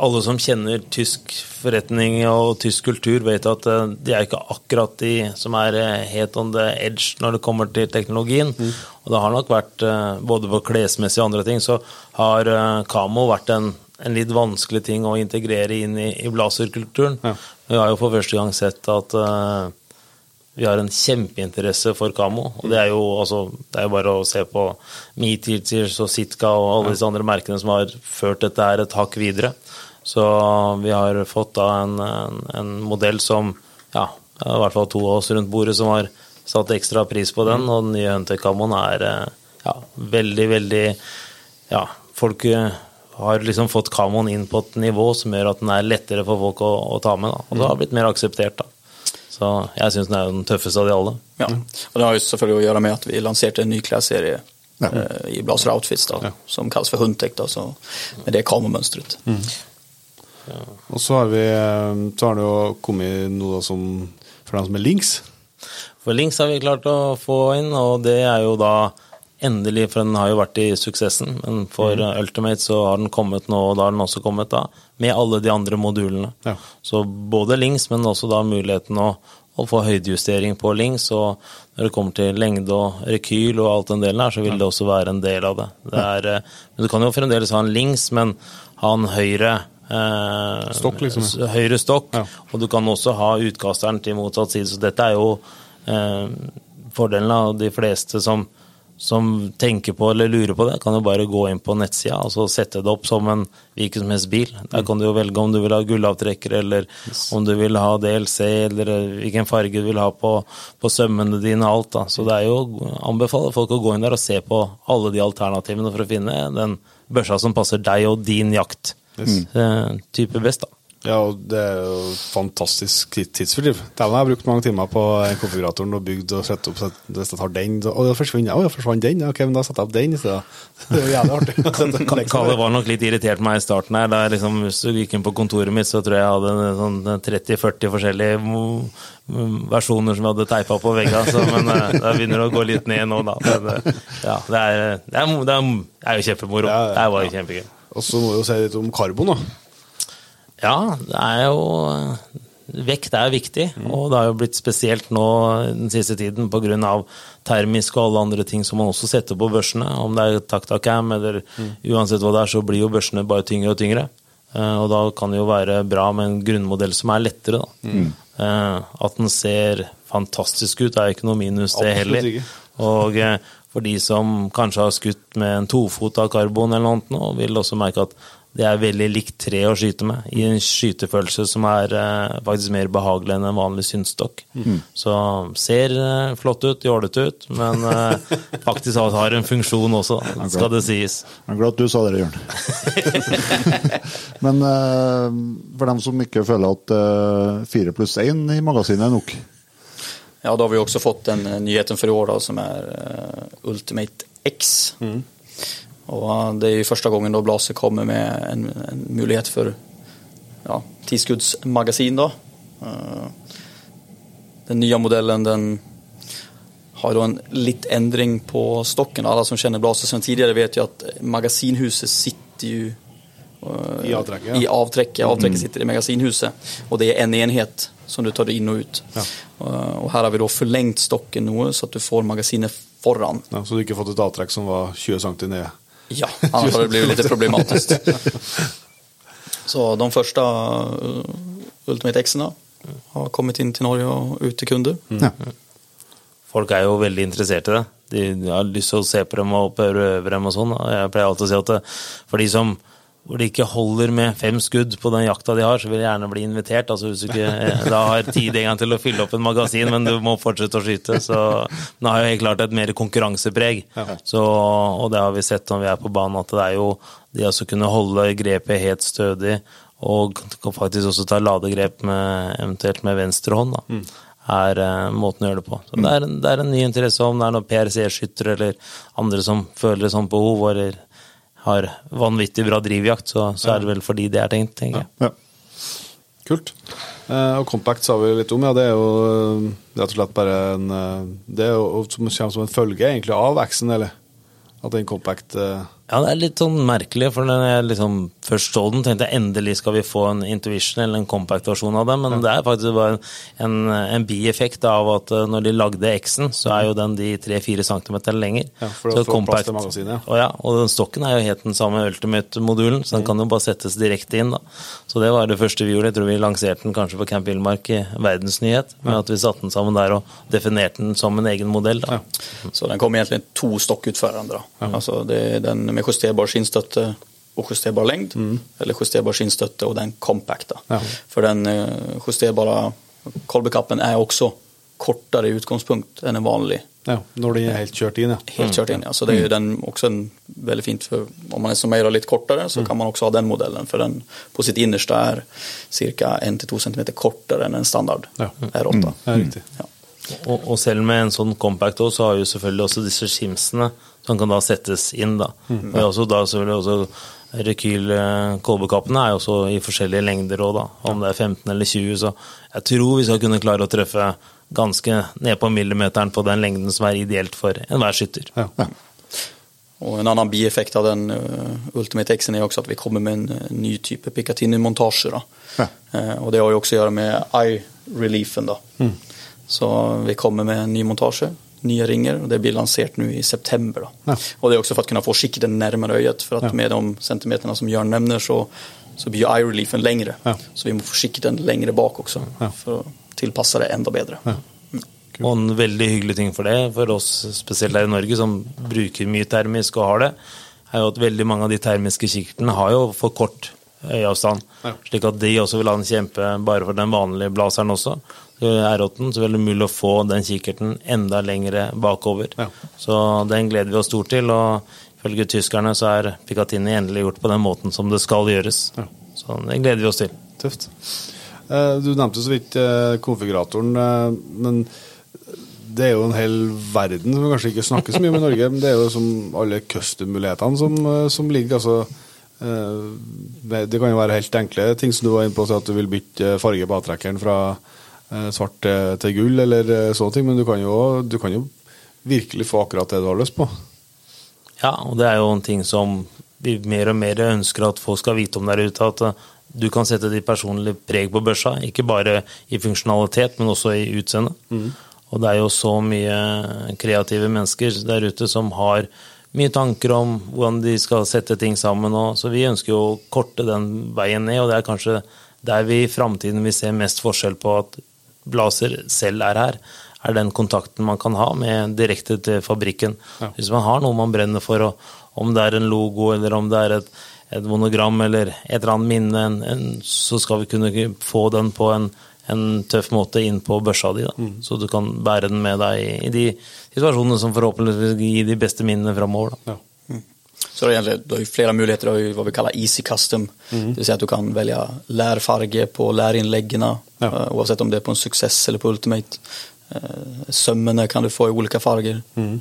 Alle som kjenner tysk forretning og tysk kultur, vet at eh, de er ikke akkurat de som er eh, helt on the edge når det kommer til teknologien. Og det har nok vært, eh, både på klesmessig og andre ting, så har Kamo vært en, en litt vanskelig ting å integrere inn i, i blazerkulturen. Ja. Vi har jo for første gang sett at uh, vi har en kjempeinteresse for Kamo. Og det er jo altså, det er jo bare å se på MeTeachers og Sitka og alle disse andre merkene som har ført dette her et hakk videre. Så vi har fått da en, en, en modell som ja, det er i hvert fall to av oss rundt bordet som har satt ekstra pris på den, og den nye Hunter Camoen er eh, ja, veldig, veldig Ja, folk eh, har liksom fått Camoen inn på et nivå som gjør at den er lettere for folk å, å ta med. Da. Og det har blitt mer akseptert, da. Så jeg syns den er den tøffeste av de alle. Ja. og det har jo selvfølgelig å gjøre med at vi lanserte en ny klesserie Ja. eh, i Blazer Outfits då, som kalles for Huntec. da, så, med det Og så har vi eh, Så har det jo kommet noe som For dem som er links. For links har vi klart å få inn, og det er jo da endelig, for den har jo vært i suksessen, men for Mm. Ultimate så har den kommet nå, og da har den også kommet da, med alle de andre modulene. Ja. Så både links, men også da muligheten å, å få høydejustering på links, og når det kommer til lengde og rekyl og alt den delen her, så vil det også være en del av det. det er, eh, men du kan jo fremdeles ha en links, men ha en høyre eh, Stokk, liksom, Høyre stokk, Ja. og du kan også ha utkasteren til motsatt side, så dette er jo eh, fordelen av de fleste som, som tenker på eller lurer på det, kan jo bare gå inn på nettsida og så sette det opp som en hvilken som helst bil. Der kan du jo velge om du vil ha gullavtrekker, eller om du vil ha DLC, eller eh, hvilken farge du vil ha på, på sømmene dine og alt. da. Så det er jo anbefaler folk å gå inn der og se på alle de alternativene for å finne den børsa som passer deg og din jakt. Eh, type best, da. Ja, og det er jo fantastisk tid- tidsfordriv. Dæven, jeg har brukt mange timer på konfiguratoren og bygd og sett opp hvis jeg tar den, så, Å, det forsvant den, ok, men da setter jeg opp den i stedet. (laughs) Det er jo jævlig artig. (laughs) Kalle var nok litt irritert på meg i starten her. Da liksom, hvis du gikk inn på kontoret mitt, så tror jeg jeg hadde sånn 30-40 forskjellige versjoner som jeg hadde teipa på veggene. Så, men eh, det begynner å gå litt ned nå, da. Men, eh, ja, det, er, det, er, det, er, det er jo kjempemoro. Ja, ja, Det var jo kjempegøy. Og så må vi jo si litt om karbon, da. Ja, det er jo Vekt er viktig, og det har jo blitt spesielt nå den siste tiden pga. termisk og alle andre ting som man også setter på børsene. Om det er Taktakam eller uansett hva det er, så blir jo børsene bare tyngre og tyngre. Eh, Og da kan det jo være bra med en grunnmodell som er lettere, da. Mm. At den ser fantastisk ut, er jo ikke noe minus, det heller. Og eh, for de som kanskje har skutt med en tofot av karbon eller noe, annet vil også merke at det er veldig likt tre å skyte med, i en skytefølelse som er eh, faktisk mer behagelig enn en vanlig synsstokk. Så ser eh, flott ut, jålete ut, men eh, (laughs) faktisk har- en funksjon også, skal det sies. Jeg er glad at du sa det, Jørn. (laughs) Men for dem som ikke føler at fire pluss én i magasinet er nok Ja, da har vi også fått den eh, nyheten for i år da, som er eh, Ultimate X. Mm. Og det er jo første gangen da Blaser kommer med en, en mulighet for ja, tidsskuddsmagasin då. Eh, den nye modellen den har jo en litt endring på stokken. Alle som kjenner Blaser som tidligere, vet jo at magasinhuset sitter jo uh, I avtrekket. I avtrekket. Avtrekket sitter i magasinhuset. Og det er en enhet som du tar inn og ut. Ja. Eh, Og her har vi da forlengt stokken noe, så at du får magasinet foran. Ja, så du ikke fått et avtrekk som var 20 cm ned. Ja, annet hadde det blitt litt problematisk. (laughs) Så de første uh, Ultimate X-ene har kommet inn til Norge og ut til kunder. Ja. Folk er jo veldig interessert i det. De har lyst til å se på dem og prøve dem og sånn. Jeg pleier alltid å si at det, for de som hvor de ikke holder med fem skudd på den jakta de har, så vil jeg gjerne bli invitert. altså Hvis du ikke eh, da har tid en gang til å fylle opp en magasin, men du må fortsette å skyte. Så den har jo helt klart et mer konkurransepreg. Så, og det har vi sett når vi er på banen, at det er jo det å kunne holde grepet helt stødig, og faktisk også ta ladegrep med, eventuelt med venstre hånd, da er eh, måten å gjøre det på. Så det, er en, det er en ny interesse om det er noen PRC-skyttere eller andre som føler et sånt behov, eller har vanvittig bra drivjakt, så, så er det vel fordi det er tenkt, tenker jeg. Ja. Kult. Eh, og Compact sa vi litt om, ja. Det er jo eh, rett og slett bare en eh, Det er jo som kommer som en følge egentlig av X-en, eller? At den Compact eh, Ja, det er litt sånn merkelig, for når jeg liksom først så den, tenkte jeg endelig skal vi få en Intuition eller en compact-versjon av det, men det er faktisk bare en, en bieffekt av at eh, når de lagde X-en, så er jo den de 3-4 cm lenger. Ja, for å Så få plass til magasinet. Og, ja, og den stokken er jo helt den samme Ultimate-modulen, så den kan jo bare settes direkte inn. da. Så det var det første vi gjorde. Jeg tror vi lanserte den kanskje på Camp Villmark i Verdensnyhet, med at vi satte den sammen der og definerte den som en egen modell. da. Så den kom egentlig to stokk ut for hverandre. Altså det den med justerbar skinnstøtte og justerbar lengd, eller justerbar skinnstøtte og den compacta. Ja. For den eh, justerbare kolbekappen er også kortere i utgangspunkt enn en vanlig Ja, når den er helt kjørt inn, ja. helt kjørt inn. Ja. Så det er jo den også en veldig fint for om man estimerer litt kortere, så kan man også ha den modellen. For den på sitt innerste er ca. 1-2 cm kortere enn en standard Ja. R8. Ja, riktig. Ja. Og, og selv med en sånn compact også, så har jo selvfølgelig også disse skimsene som kan da settes inn. da. Og det er også da selvfølgelig også Rekyl-kolbekappene er jo også i forskjellige lengder òg, da. Om det er 15 eller 20, så jeg tror vi skal kunne klare å treffe ganske ned på millimeteren på den lengden som er ideelt for enhver skytter. Ja. Og en annen bieffekt av den uh, Ultimate X-en er også at vi kommer med en, ny type Picatinny-montasje. Då. Ja. Eh, och det har jo også å gjøre med eye reliefen. Då. Så vi kommer med en ny montage, nya ringer och det blir lanserat nu i september. Då. Ja. Och det är också för att kunna få kikkerten närmare ögat för att Ja. med de centimeterna som Jörn nämner så, så blir ju eye reliefen längre. Ja. Så vi måste få kikkerten längre bak också Ja. för att tillpassa det enda bedre. Og en veldig hyggelig ting for det, for oss spesielt her i Norge som bruker mye termisk og har det, er jo at veldig mange av de termiske kikkertene har jo for kort øyeavstand. Ja. Slik at de også vil ha en kjempe bare for den vanlige blaseren også. R8 så er det mulig å få den kikkerten enda lengre bakover. Ja. Så den gleder vi oss stort til. Og ifølge tyskerne så er Picatinny endelig gjort på den måten som det skal gjøres. Ja. Så den gleder vi oss til. Tøft. Eh, Du nevnte så vidt eh, konfiguratoren, eh, men det er jo en hel verden som kanskje ikke snakker så mye om i Norge. Men det er jo som alle custom-mulighetene som, som ligger. altså det kan jo være helt enkle ting som du var inne på, så at du vil bytte farge på avtrekkeren fra svart til, til gull, eller eh, sånne ting, men du kan, jo, du kan jo virkelig få akkurat det du har lyst på. Ja, og det er jo en ting som vi mer og mer ønsker at folk skal vite om der ute. At eh, du kan sette ditt personlige preg på børsa. Ikke bare i funksjonalitet, men også i utseende. Og det er jo så mye kreative mennesker der ute som har mye tanker om hvordan de skal sette ting sammen. Og, så vi ønsker jo å korte den veien ned, og det er kanskje der vi i framtiden vil se mest forskjell på at Blazer selv er her, er den kontakten man kan ha med direkte til fabrikken. Ja. Hvis man har noe man brenner for, om det er en logo eller om det er et, et monogram eller et eller annet minne, en, en, så skal vi kunne få den på en, en tøff måte inn på børsa di. Da. Så du kan bære den med deg i, i de situasjonene som forhåpentligvis gir de beste minnene framover. Ja. Så det er egentligen, du har flere muligheter. möjligheter, du har ju vad vi kallar easy custom. Det vill säga att du kan välja lärfarge på lärinläggen, Ja. eh, oavsett om det är på en success eller på ultimate. sømmene kan du få i olika farger. Mm.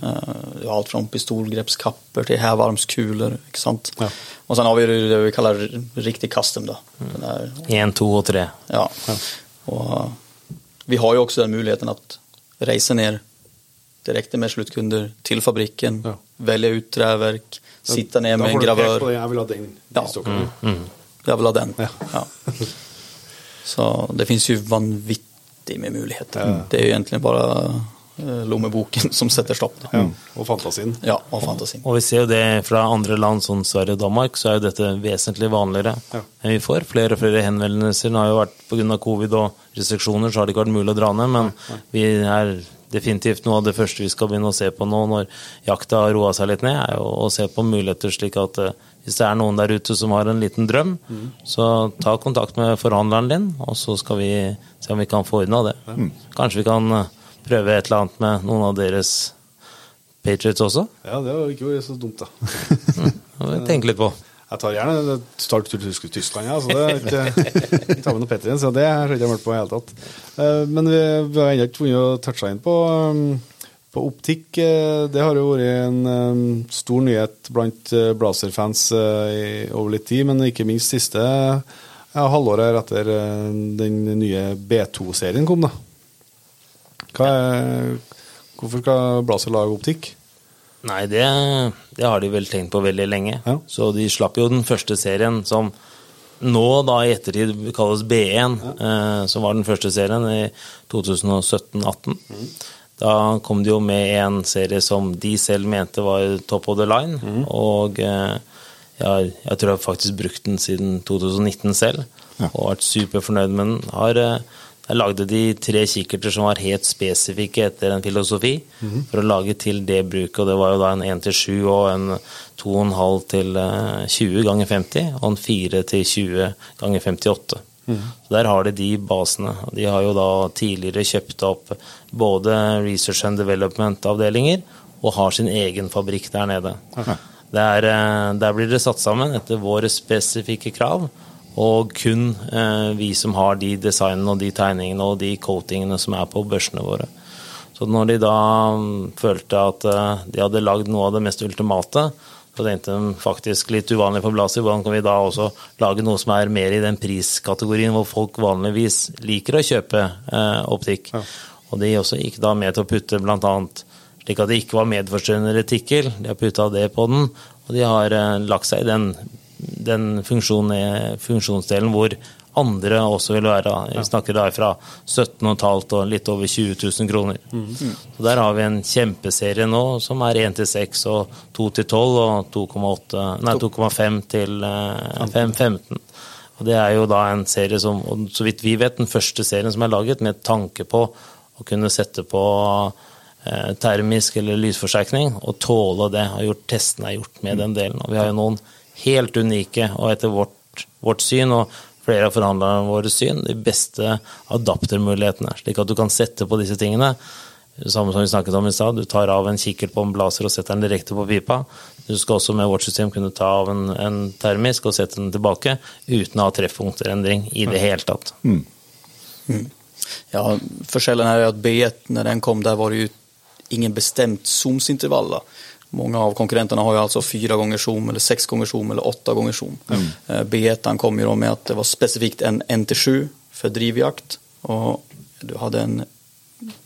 Du har allt från pistolgreppskapper till hävarmskulor. Ikke sant? Ja. Och sen har vi det vi kallar riktig custom. Då. Den här Én, to og tre. Ja. Och uh, vi har ju också den möjligheten att resa ner direkte med slutkunder til fabriken, Ja. velge ut träverk, sitta ned Da med en får du pekt på det, Jeg vil ha den. Ja. Mm. Mm. Jeg vil ha den. Ja. Ja. Så det fins jo vanvittig med möjligheter. Det er jo egentlig bara eh, lommeboken som setter stopp. Ja. Og fantasien. Ja, og fantasien. Og vi ser jo det fra andre land som Sverige og Danmark, så er jo dette vesentlig vanligere. Ja. enn vi får flere og flere henvendelser. Nå har jo vært pga. covid og restriksjoner, så har det ikke vært mulig å dra ned. Men vi er definitivt noe av det første vi skal begynne å se på nå når jakta har roa seg litt ned, er å se på muligheter slik at eh, hvis det er noen der ute som har en liten drøm, så ta kontakt med forhandleren din, og så skal vi se om vi kan få ordna det. Kanskje vi kan eh, prøve et eller annet med noen av deres Patriots også? Ja, det var ikke så dumt, da. (laughs) Det må vi tenke litt på. Jeg tar gjerne start til Tysk- Tyskland, ja, så det er ikke jeg tar med noe Petrien, så det har jeg ikke hørt på i det hele tatt. Eh, Men vi, vi har ennå ikke funnet å touche inn på, um, på optikk. Eh, Det har jo vært en stor nyhet blant eh, Blazer-fans eh, over litt tid, men ikke minst siste ja, halvåret etter eh, den nye B2-serien kom, da. Er, hvorfor skal Blazer lage optikk? Nei, det, det har de vel tenkt på veldig lenge. Ja. Så de slapp jo den første serien som nå da i ettertid kalles B1, eh, som var den første serien i 2017-18. Da kom de jo med en serie som de selv mente var top of the line, og eh, jeg, jeg tror jeg har faktisk brukt den siden 2019 selv, Ja. og vært superfornøyd med den. Har, eh, der lagde de tre kikkerter som var helt spesifikke etter en filosofi, for å lage til det bruket, og det var jo da en 1 til 7 og en 2,5 til eh, 20 ganger 50, og en 4 til 20 ganger 58. Så Der har de de basene. og De har jo da tidligere kjøpt opp både research and development-avdelinger og har sin egen fabrikk der nede. Okay. er, eh, der blir det satt sammen etter våre spesifikke krav, og kun eh, vi som har de designene og de tegningene og de coatingene som er på børsene våre. Så når de da mm, følte at eh, de hadde lagd noe av det mest ultimate, så tenkte de faktisk litt uvanlig for Blasi, hvordan kan vi da også lage noe som er mer i den priskategorien hvor folk vanligvis liker å kjøpe eh, optikk. Og de også gikk da med til å putte bl.a. slik at det ikke var medforstyrrende retikkel. De har putta det på den, og de har eh, lagt seg i den, den funksjon, funksjonsdelen hvor andre også vil være. Vi snakker da fra 17,5 og litt over 20 000 kroner. Mm. Så Der har vi en kjempeserie nå som er 1 til 6 og 2 til 12 og 2,5 til 5, 15. Og Det er jo da en serie som, så vidt vi vet, den første serien som er laget med tanke på å kunne sette på eh, termisk eller lysforsterkning og tåle det. Har gjort, testene er gjort med den delen. Og vi har jo noen helt unike og etter vårt, vårt syn og flere av forhandlerne våre syn, de beste adaptermulighetene. Slik at du kan sette på disse tingene. Samme som vi snakket om i stad, du tar av en kikkert på en blaser og setter den direkte på pipa. Du skal også med vårt system kunne ta av en, en termisk og sette den tilbake uten å ha treffpunkterendring i det hele tatt. Mm. Mm. Ja, Forskjellen er at B1, når den kom, der var det jo ingen bestemt zoomsintervall. Många av konkurrenterna har ju alltså fyra gånger zoom, eller sex gånger zoom eller åtta gånger zoom. Mm. Eh, B1 kom ju då med att det var specifikt en 1-7 för drivjakt och du hade en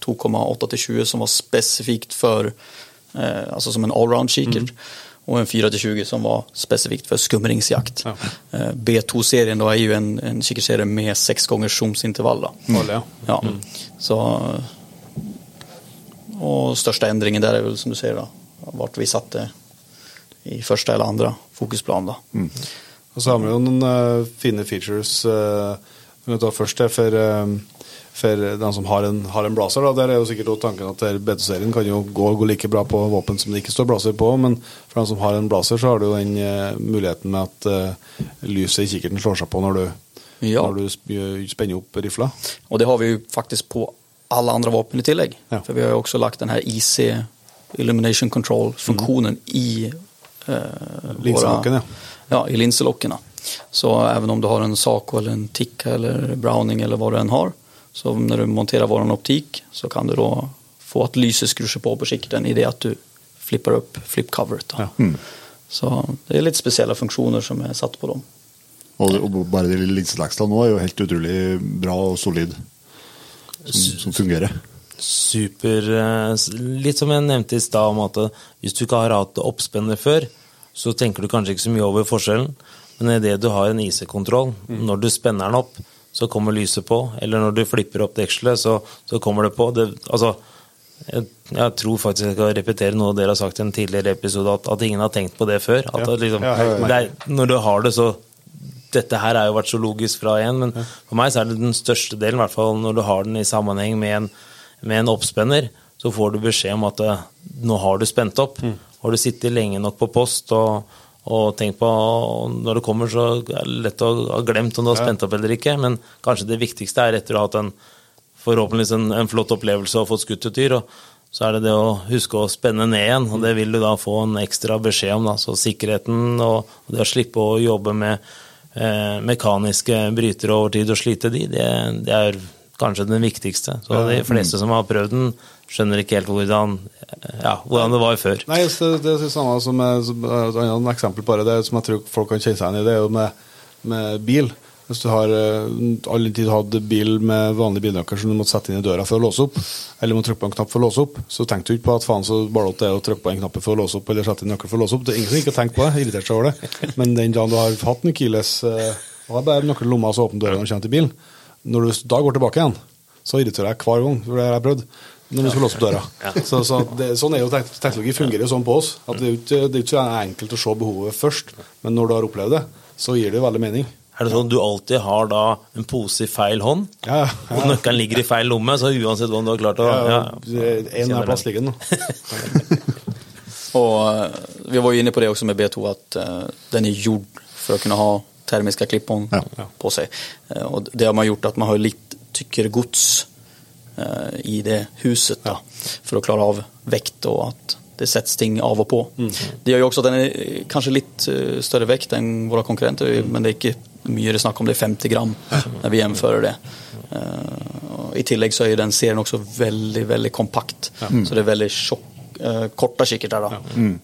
2,8 till 20 som var specifikt för, eh, alltså som en allround kikert. Mm. Och en 4-20 som var specifikt för skumringsjakt. Ja. Eh, B2-serien då är ju en, en kikerserie med sex gånger zoomsintervall. Mm. Ja. Mm. Så, och största ändringen där är väl som du säger då, vart vi satte i første eller andre fokusplan. Da. Mm. Og så har vi jo noen uh, fine features. Uh, først det for, uh, for den som har en, har en blazer. Da. Der er jo sikkert tanken at BT-serien kan jo gå, gå, like bra på våpen som det ikke står blazer på, men for den som har en blazer, så har du jo den uh, muligheten med at lyset i kikkerten slår seg på når du, ja. når du spenner opp rifla. Og det har vi jo faktisk på alle andre våpen i tillegg. Ja. For vi har jo også lagt den her IC illumination control-funktionen mm. i eh, våra, ja. ja, i linselokkene Så även om du har en Saco eller en Tikka eller Browning eller vad du än har, så när du monterer vår optik så kan du då få at lyset skrur seg på på kikkerten i det at du flipper opp flipcoveret. Ja. Mm. Så det er litt spesielle funksjoner som er satt på dem. Og, og bare de linselekstene nå er jo helt utrolig bra og solid, som, som fungerer super eh, Litt som jeg nevnte i stad, om at hvis du ikke har hatt oppspennet før, så tenker du kanskje ikke så mye over forskjellen. Men idet du har en IC-kontroll, mm. når du spenner den opp, så kommer lyset på. Eller når du flipper opp dekselet, så, så, kommer det på. Det, altså, jeg, jeg, tror faktisk jeg skal repetere noe dere har sagt i en tidligere episode, at, at ingen har tenkt på det før. At, ja. liksom, er, når du har det, så dette her har jo vært så logisk fra én, men for meg så er det den største delen, i hvert fall når du har den i sammenheng med en med en oppspenner, så får du beskjed om at eh, nå har du spent opp. Mm. Har du sittet lenge nok på post og, og tenkt på Når det kommer, så er det lett å ha glemt om du har spent opp eller ikke, men kanskje det viktigste er etter å ha hatt en forhåpentligvis en, en flott opplevelse og fått skutt et dyr. og så er det det å huske å spenne ned igjen, og det vil du da få en ekstra beskjed om. Da. Så sikkerheten og det å slippe å jobbe med eh, mekaniske brytere over tid og slite de, det, det er kanskje den viktigste. Så de fleste som har prøvd den, skjønner ikke helt hvordan, ja, hvordan det var før. Nei, det, det er det samme som et annet eksempel på det, som jeg tror folk kan kjenne seg igjen i, det er jo med, med bil. Hvis du har uh, all tid hatt bil med vanlig bilnøkkel som du måtte sette inn i døra for å låse opp, eller må trykke på en knapp for å låse opp, så tenkte du ikke på at faen så ballete det er å trykke på en knapp for å låse opp, eller sette inn nøkkel for å låse opp. Det er ingen som ikke har tenkt på det, irritert seg over det. Men den dagen du har hatt en Kiles uh, og har bare nøkkel i lomma, så åpner døra når du kommer til bilen. Når du da går tilbake igjen, så irriterer jeg hver gang. For det har jeg prøvd. Når du skal låse opp døra. (laughs) Ja. Så, så det, sånn er jo teknologi fungerer jo sånn på oss. at Det er jo ikke, det er ikke enkelt å se behovet først, men når du har opplevd det, så gir det veldig mening. Er det sånn at du alltid har da en pose i feil hånd, ja, ja. og nøkkelen ligger i feil lomme, så uansett hva du har klart å ja, En er plass ligger den. (laughs) og uh, vi var jo inne på det også med B2, at uh, den er gjort for å kunne ha termiske klippon på seg. Uh, og det har man gjort at man har litt tykker gods eh, i det huset da, for å klare av vekt og at det settes ting av og på. Mm. Det gjør jo også at den er kanskje litt større vekt enn våre konkurrenter, mm. men det er ikke mye det snakk om, det er 50 gram når vi gjennomfører det. I tillegg så er den serien også veldig veldig kompakt, mm. så det er veldig sjokk, korte kikkerter. da. Mm.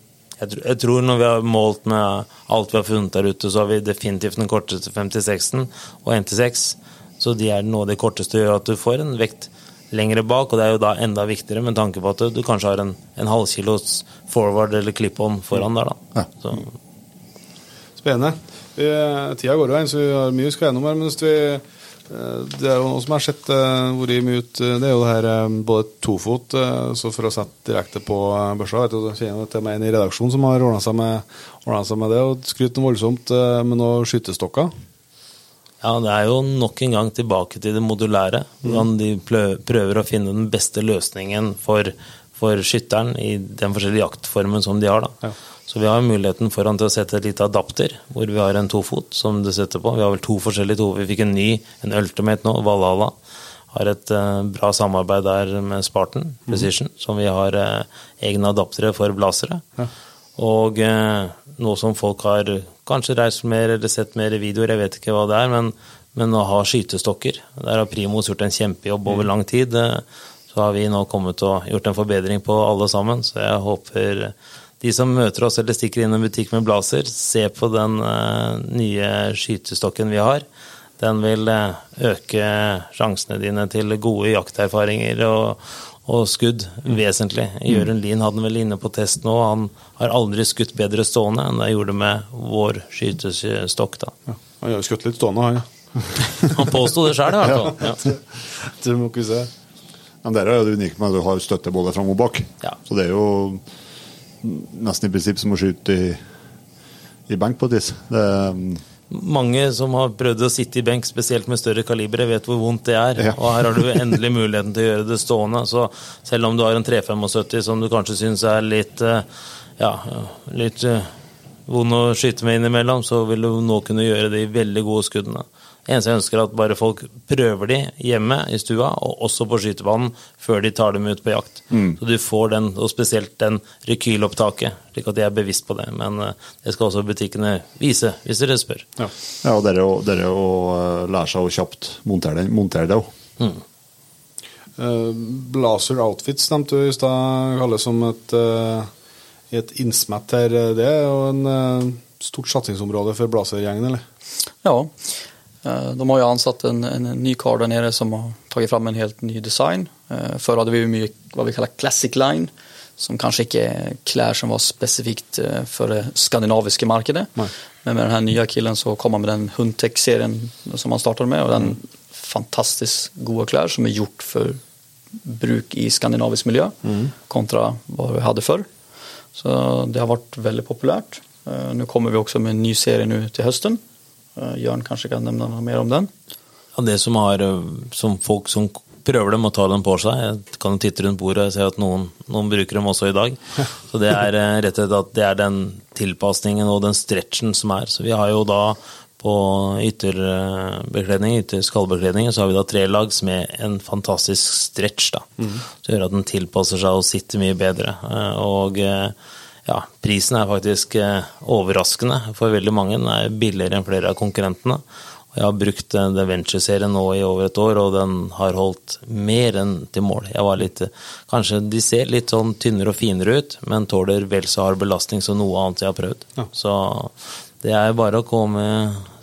Jeg, jeg, tror når vi har målt med alt vi har funnet der ute, så har vi definitivt den korteste 56-en og 1-6. Så de er noe av det korteste gjør at du får en vekt lengre bak, og det er jo da enda viktigere med tanke på at du, du kanskje har en, en halvkilos forward eller clip-on foran der, da. Ja. Så, Spennende. Tida går jo inn, så vi har mye vi skal gjennom her. Men hvis vi, eh, det er jo noe som jeg har sett uh, vært mye ut, eh, det er jo det her eh, både tofot, eh, så for å sette direkte på eh, børsa. Vet du, kjenner til meg en i redaksjonen som har ordna seg, seg med det, og skryter noe voldsomt eh, med noen skytestokker. ja, det er jo nok en gang tilbake til det modulære. Hvordan de prøver å finne den beste løsningen for, for skytteren i den forskjellige jaktformen som de har. da. Ja. Så vi har muligheten foran til å sette et lite adapter, hvor vi har en tofot som du setter på. Vi har vel to forskjellige to. Vi fikk en ny, en Ultimate nå, Valhalla. Har et uh, bra samarbeid der med Spartan Precision, som vi har uh, egne adaptere for blasere. Og uh, noe som folk har kanskje reist mer eller sett mer videoer, jeg vet ikke hva det er, men, men å ha skytestokker. Der har Primos gjort en kjempejobb over lang tid. Eh, så har vi nå kommet og gjort en forbedring på alle sammen, så jeg håper de som møter oss eller stikker inn i en butikk med blazer, se på den uh, nye skytestokken vi har. Den vil uh, øke sjansene dine til gode jakterfaringer og, og skudd vesentlig. Jørund Lien hadde den vel inne på test nå. Han har aldri skutt bedre stående enn det jeg gjorde med vår skytestokk. da. Ja. Han har skutt litt stående, han. Ja. (laughs) Han påsto det sjøl, i hvert fall. (laughs) Ja. Det må ikke se. Men der er det unike med at du har støtte både fram og bak. Ja. Så det er jo nesten i prinsipp som å skyte i, i benk på et vis. Mange som har prøvd å sitte i benk, spesielt med større kalibre, vet hvor vondt det er. Ja. Og her har du (laughs) endelig muligheten til å gjøre det stående. Så selv om du har en 375 som du kanskje syns er litt eh, ja, litt eh, vond å skyte med innimellom, så vil du nå kunne gjøre de veldig gode skuddene. Eneste jeg ønsker er at bare folk prøver de hjemme i stua, og også på skytebanen, før de tar dem ut på jakt. Så du får den, og spesielt den rekylopptaket, slik at de er bevisst på det. Men eh, det skal også butikkene vise, hvis dere spør. Ja. ja, og dere, er å, det eh, lære seg å kjapt montere, den- montere det òg. Eh, Blazer Outfits nevnte du i stad, Kalle, som et, eh, et innsmett her. Det er jo en eh, stort satsingsområde for Blazer-gjengen, eller? Ja, eh, de har jo ansatt en, en ny kar der nede som har tatt fram en helt ny design. Før hadde vi jo mye hva vi kaller classic line, som kanskje ikke er klær som var spesifikt eh, for det skandinaviske markedet. Nei. Men med den her nye killen så kom han med den Huntex-serien som han startet med, og den fantastisk gode klær som er gjort for bruk i skandinavisk miljø, kontra hva vi hadde før. Så det har vært veldig populært. Eh, Nå kommer vi også med en ny serie nå til høsten. Eh, Jørn kanskje kan nevne noe mer om den? Ja, det som har eh, som folk som prøver dem og tar dem på seg, jeg kan titte rundt bordet og se at noen, noen bruker dem også i dag. (laughs) Så det er rett og slett at det er den tilpasningen og den stretchen som er. Så vi har jo da på ytterbekledning, ytterskallbekledning, så har vi da tre lag med en fantastisk stretch, da. Som gjør at den tilpasser seg og sitter mye bedre. Eh, Og eh, ja, prisen er faktisk eh, overraskende for veldig mange. Den er billigere enn flere av konkurrentene. Og jeg har brukt The den Venture-serien nå i over et år, og den har holdt mer enn til mål. Jeg var litt, eh, Kanskje de ser litt sånn tynnere og finere ut, men tåler vel så hard belastning som noe annet jeg har prøvd. Ja. Så det er bare å komme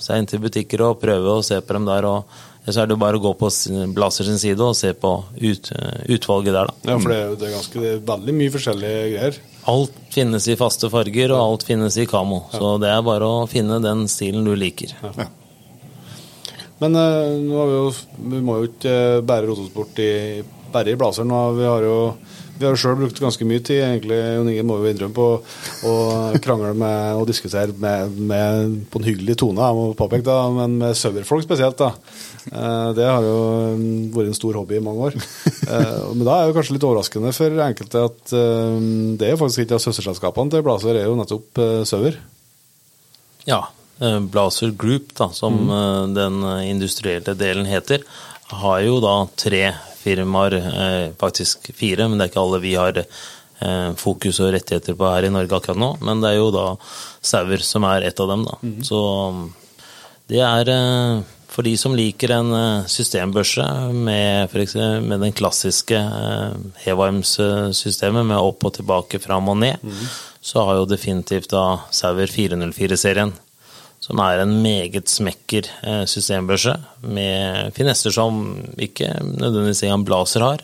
seg inn til butikker og prøve å se på dem der. og så er det bare å gå på sin side og se på ut, utvalget der, da. Ja, for det er det er ganske, det er veldig mye forskjellige greier. Alt finnes i faste farger, og alt finnes i kamo. Så det er bare å finne den stilen du liker. Men uh, vi jo Vi må jo ikke eh, bære rotosport i, bare i blazeren. nå. Vi har jo vi har jo sjøl brukt ganske mye tid, egentlig, Jon Inge må jo innrømme, på å krangle med og diskutere med, med, på en hyggelig tone, jeg må påpeke, da, men med sauerfolk spesielt. da. Eh, Det har jo mm, vært en stor hobby i mange år. (laughs) Eh, Men da er det kanskje litt overraskende for enkelte at eh, det er faktisk ikke av søsterselskapene til Blazer, er jo nettopp server. Sauer. Ja, Blaser Blazer Group, da, som mm. den industrielle delen heter, har jo da tre firmaer, eh, faktisk fire, men det er ikke alle vi har eh, fokus og rettigheter på her i Norge akkurat nå. Men det er jo da Sauer som er et av dem, da. Så mm, det er eh, for de som liker en systembørse med, eksempel, med den klassiske Hevarms-systemet med opp og tilbake, fram og ned, så har jo definitivt da Sauer 404-serien som er en meget smekker eh, systembørse med finesser som ikke nødvendigvis en blazer har.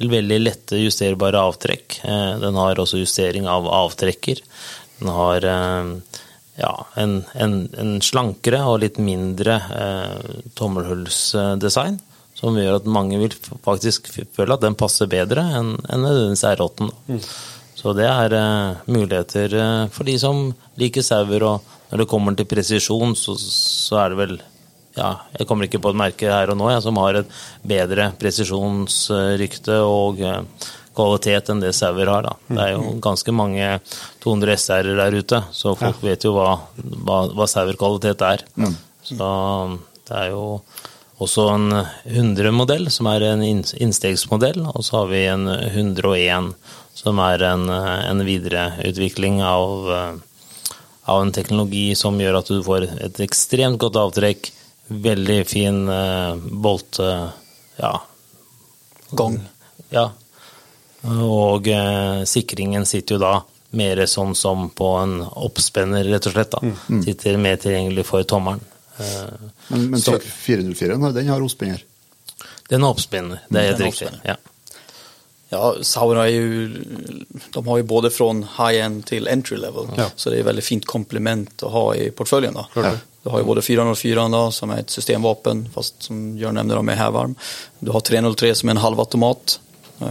Veldig lette justerbare avtrekk. Eh, den har også justering av avtrekker. Den har eh, ja, en, en, en slankere og litt mindre eh, tommelhullsdesign. Som gjør at mange vil faktisk føle at den passer bedre enn en nødvendigvis R8. Mm. Så det er eh, muligheter for de som liker sauer, og når det kommer til presisjon, så, så, er det vel ja, jeg kommer ikke på et merke her og nå jeg, som har et bedre presisjonsrykte og uh, kvalitet enn det sauer har. Da. Det er jo ganske mange 200 SR-er der ute, så folk ja. vet jo hva, hva, hva sauerkvalitet er. Mm. Så det er jo også en 100-modell, som er en innstegsmodell, og så har vi en 101 som er en, en videreutvikling av, av, en teknologi som gjør at du får et ekstremt godt avtrekk, veldig fin eh, bolt... Uh, ja. Gang. Ja. Og eh, sikringen sitter jo da mer sånn som på en oppspenner, rett og slett. da. Mm, mm. Sitter mer tilgjengelig for tommelen. men, men så, 404 den har oppspenner? Den har oppspenner, det er helt riktig. ja. Ja, Saura är ju, de har ju både från high-end till entry level. Ja. Så det är ett väldigt fint komplement att ha i portföljen. Då. Ja. Du har ju både 404 då, som är ett systemvapen, fast som Jörn nämnde de är hävarm. Du har 303 som är en halvautomat. Uh,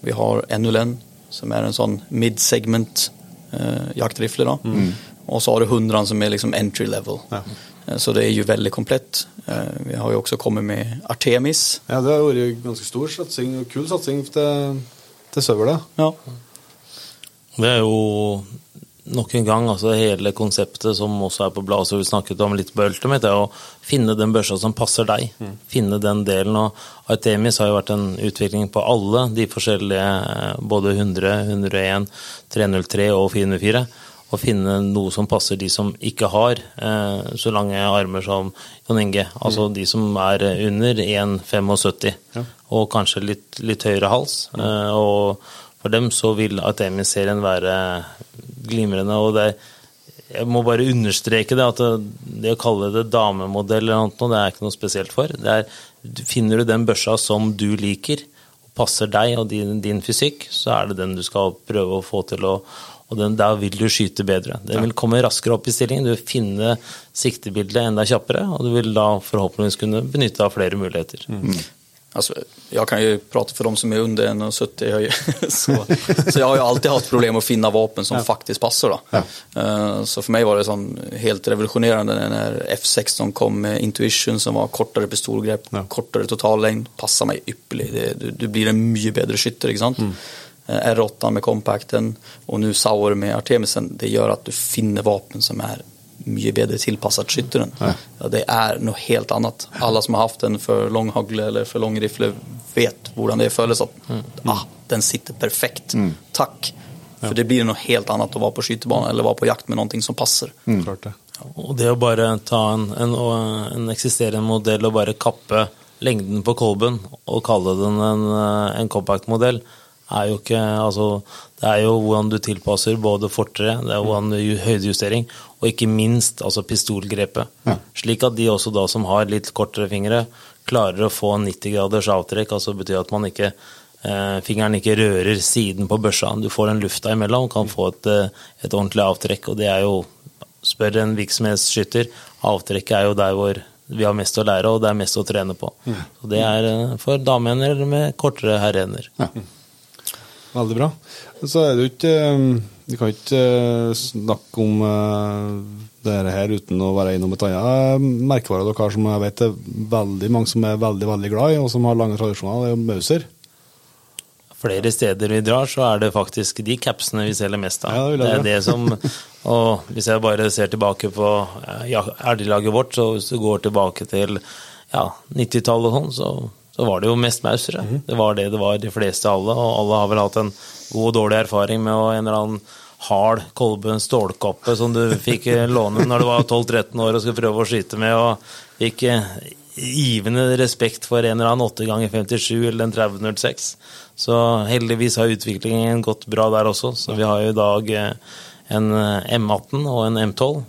vi har Enulen som är en sån mid-segment jaktrifle. jaktriffle. Mm. Och så har du 100 som är liksom entry level. Ja. Uh, så det er jo veldig komplett. Eh, vi har jo også kommet med Artemis. Ja, Det har vært ganske stor satsing og kul satsing til, til søvla. Ja. Det er jo nok en gang altså hele konseptet som også er på bladet, som vi snakket om litt på Ultimate, er å finne den børsa som passer deg. Mm. Finne den delen. Og Artemis har jo vært en utvikling på alle de forskjellige, eh, både 100, 101, 303 og 404 å finne noe som passer de som ikke har eh, så lange armer som Jon Inge. Altså mm. de som er under 1,75 ja. og kanskje litt, litt høyere hals. Mm. Eh, og for dem så vil Artemis-serien være glimrende. og det jeg må bare understreke det, at det, det å kalle det damemodell eller noe, det er ikke noe spesielt for. Er, finner du den børsa som du liker, og passer deg og din, din fysikk, så er det den du skal prøve å få til å, og den, da vil du skyte bedre. Den vil komme raskere opp i stillingen, du vil finne siktebildet enda kjappere, og du vil da forhåpentligvis kunne benytte av flere muligheter. Mm. Alltså, jeg kan jo prate for dem som er under 1,70 (laughs) så, så jeg har jo alltid haft problem å finne våpen som ja. faktisk passer. Då. Ja. Uh, så for meg var det sånn helt revolusjonerende når F16 kom med Intuition som var kortere pistolgrep, ja. kortere totallängd, passar meg ypperlig. Det, du, du, blir en mye bedre skytter, ikke sant? Mm. Eh, R8 med compacten og nå Sauer med Artemisen, det gjør at du finner vapen som er mye bedre tilpasset skytteren. Ja. Ja, det er noe helt annet. Alle som har hatt en for lang hagle eller for lang rifle, vet hvordan det føles. At mm. ah, den sitter perfekt. Mm. Takk. For det blir noe helt annet å være på skytebanen eller være på jakt med noe som passer. Mm. Og det å bare ta en, en, en, eksisterende modell og bare kappe lengden på kolben og kalle den en, en compact-modell, er jo ikke Altså, det er jo hvordan du tilpasser både fortere, det er hvordan du høydejustering, og ikke minst altså pistolgrepet. Ja. Slik at de også da som har litt kortere fingre, klarer å få 90 graders avtrekk, altså betyr at man ikke eh, Fingeren ikke rører siden på børsa. Du får den lufta imellom og kan få et, eh, et ordentlig avtrekk. Og det er jo, spør en virksomhetsskytter, avtrekket er jo der hvor vi har mest å lære, og det er mest å trene på. Så det er eh, for damehender med kortere herrehender. Ja. Veldig bra. Så er det jo ikke eh, Vi kan ikke eh, snakke om dette det her uten å være innom et annet merkevare dere har som jeg vet er veldig mange som er veldig veldig glad i, og som har lange tradisjoner. Det er jo Mauser. Flere steder vi drar, så er det faktisk de capsene vi selger mest av. Ja, det, det, er det som Og hvis jeg bare ser tilbake på ja, elglaget vårt, så hvis du går tilbake til ja, 90-tallet og sånn, så så var det jo mest mausere. Mm. Det var det det var de fleste alle, og alle har vel hatt en god og dårlig erfaring med å en eller annen hard kolbe, stålkoppe som du fikk (laughs) låne når du var 12-13 år og skulle prøve å skyte med, og fikk givende respekt for en eller annen 8 ganger 57 eller en 3006. Så heldigvis har utviklingen gått bra der også, så vi har jo i dag en eh, M18 og en M12.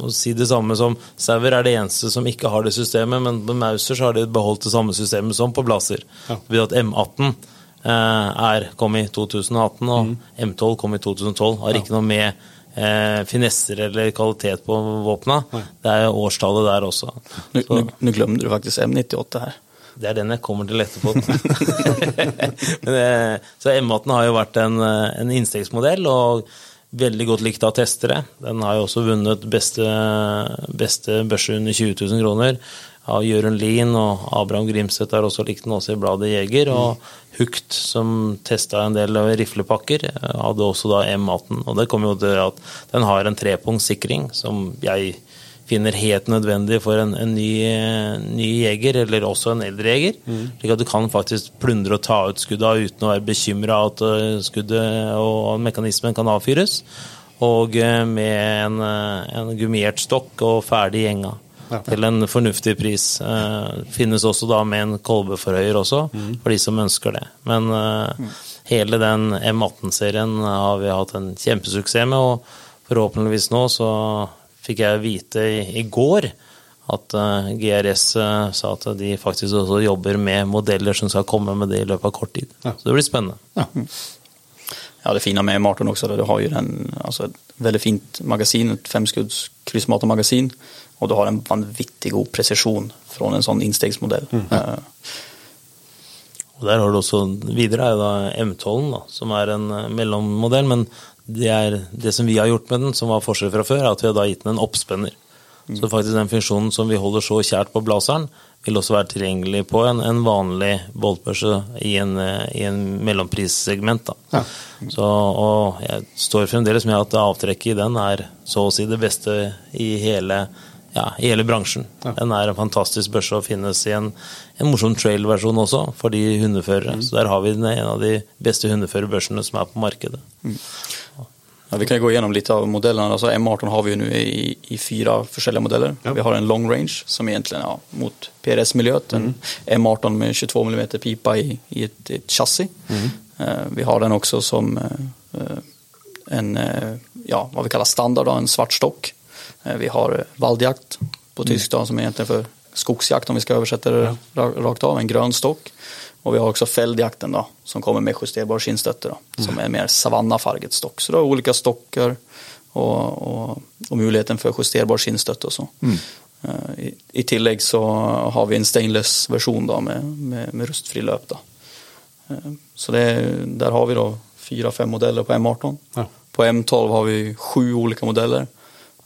Må si det samme som Sauer er det eneste som ikke har det systemet, men på Mauser så har de beholdt det samme systemet som på Blazer. Ja. Det betyr at M18 eh, er, kom i 2018, og M12 kom i 2012. Har ikke noe med eh, finesser eller kvalitet på våpna. Det er årstallet der også. Nå nu du faktisk M98 her. det er den jeg kommer til etterpå. (laughs) Men, eh, så M18 har jo vært en, eh, en innstegsmodell, og veldig godt likt av testere. Den har jo også vunnet beste, beste børse under 20 000 kroner av Jørund Lien, og Abraham Grimseth har også likt den også i bladet Jeger. Og Hukt, som testa en del riflepakker, eh, hadde også da M18. Og det kommer jo til at den har en trepunkts sikring, som jeg finner helt nødvendig for en, en ny, ny jeger, eller også en eldre jeger. Slik at du kan faktisk plundre og ta ut skudda uten å være bekymra at eh, skuddet og mekanismen kan avfyres. Og eh, med en, eh, en gummiert stokk og ferdig gjenga. Til en fornuftig pris. Finnes også da med en kolbeforhøyer også, for de som ønsker det. Men mm. hele den M18-serien har vi hatt en kjempesuksess med, og forhåpentligvis nå så fikk jeg vite i, i går at uh, GRS uh, sa at de faktisk også jobber med modeller som skal komme med det i løpet av kort tid. Ja. Så det blir spennende. Ja, det fina med M18 också, där du har jo den, altså et veldig fint magasin, et femskudds kryssmatermagasin, og du har en vanvittig god presisjon fra en sånn innstegsmodell. Mm. Uh, Og der har du også videre er jo da M12, da, som er en eh, mellommodell. Men det, er, det som vi har gjort med den, som var forskjell fra før, er at vi har da gitt den en oppspenner. Så faktisk den funksjonen som vi holder så kjært på Blazeren, vil også være tilgjengelig på en, en vanlig boltbørse i en, eh, i en mellomprissegment. Da. Så, og jeg står fremdeles med at avtrekket i den er så å si det beste i hele, ja, i hele bransjen. Den er en fantastisk børse og finnes i en, en morsom trail-versjon også, for de hundeførere. Så der har vi den, en av de beste hundeførerbørsene som er på markedet. Ja, vi kan gå gjennom litt av modellene. Altså, M18 har vi jo nå i, i fire forskjellige modeller. Vi har en long range som egentligen ja, mot PRS-miljøet. En M18 med 22 mm pipa i, i et, ett chassi. Uh, vi har den også som eh, en, ja, hva vi kaller standard, en svart stock. Eh, vi har valdjakt på tysk då, som er egentlig for skogsjakt om vi skal oversette det ra- rakt av, en grønn stock. Og vi har også feldjakten, da, som kommer med justerbar skinnstøtte då, som er mer savannafarget stock. Så det er ulike stokker og, og, og, muligheten for justerbar skinnstøtte och så. Eh, I, I tillegg så har vi en stainless-version da, med, med, med rustfri løp. då. Eh, Så det, der har vi då fyra, fem modeller på M18. Ja. På M12 har vi sju olika modeller.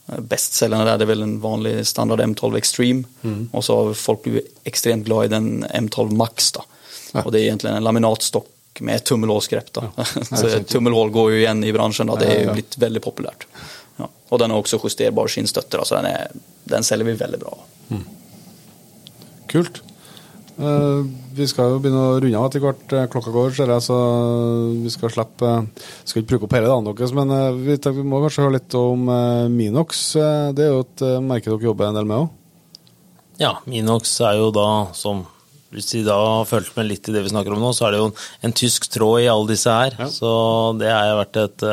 Eh, der där det er vel en vanlig standard M12 Extreme. og så har folk blivit ekstremt glad i den M12 Max da. Ja. Og det er egentlig en laminatstock med ett tummelhålsgrepp då. (laughs) så tummelhål går jo igjen i bransjen. da, Det er jo blitt veldig populært. Ja. Og den har også justerbar skinnstøtter. altså så den, er, den selger vi veldig bra. Kult. Eh, vi skal jo begynne å runde av etter hvert. eh, Klokka går, ser jeg, så vi skal slippe eh, Skal ikke bruke opp hele dagen deres, men vi, vi må kanskje høre litt om Minox. Det er jo et merke dere jobber en del med òg. Ja, Minox er jo da, som hvis de da har fulgt med litt i det vi snakker om nå, så er det jo en, en tysk tråd i alle disse her. Så det har vært et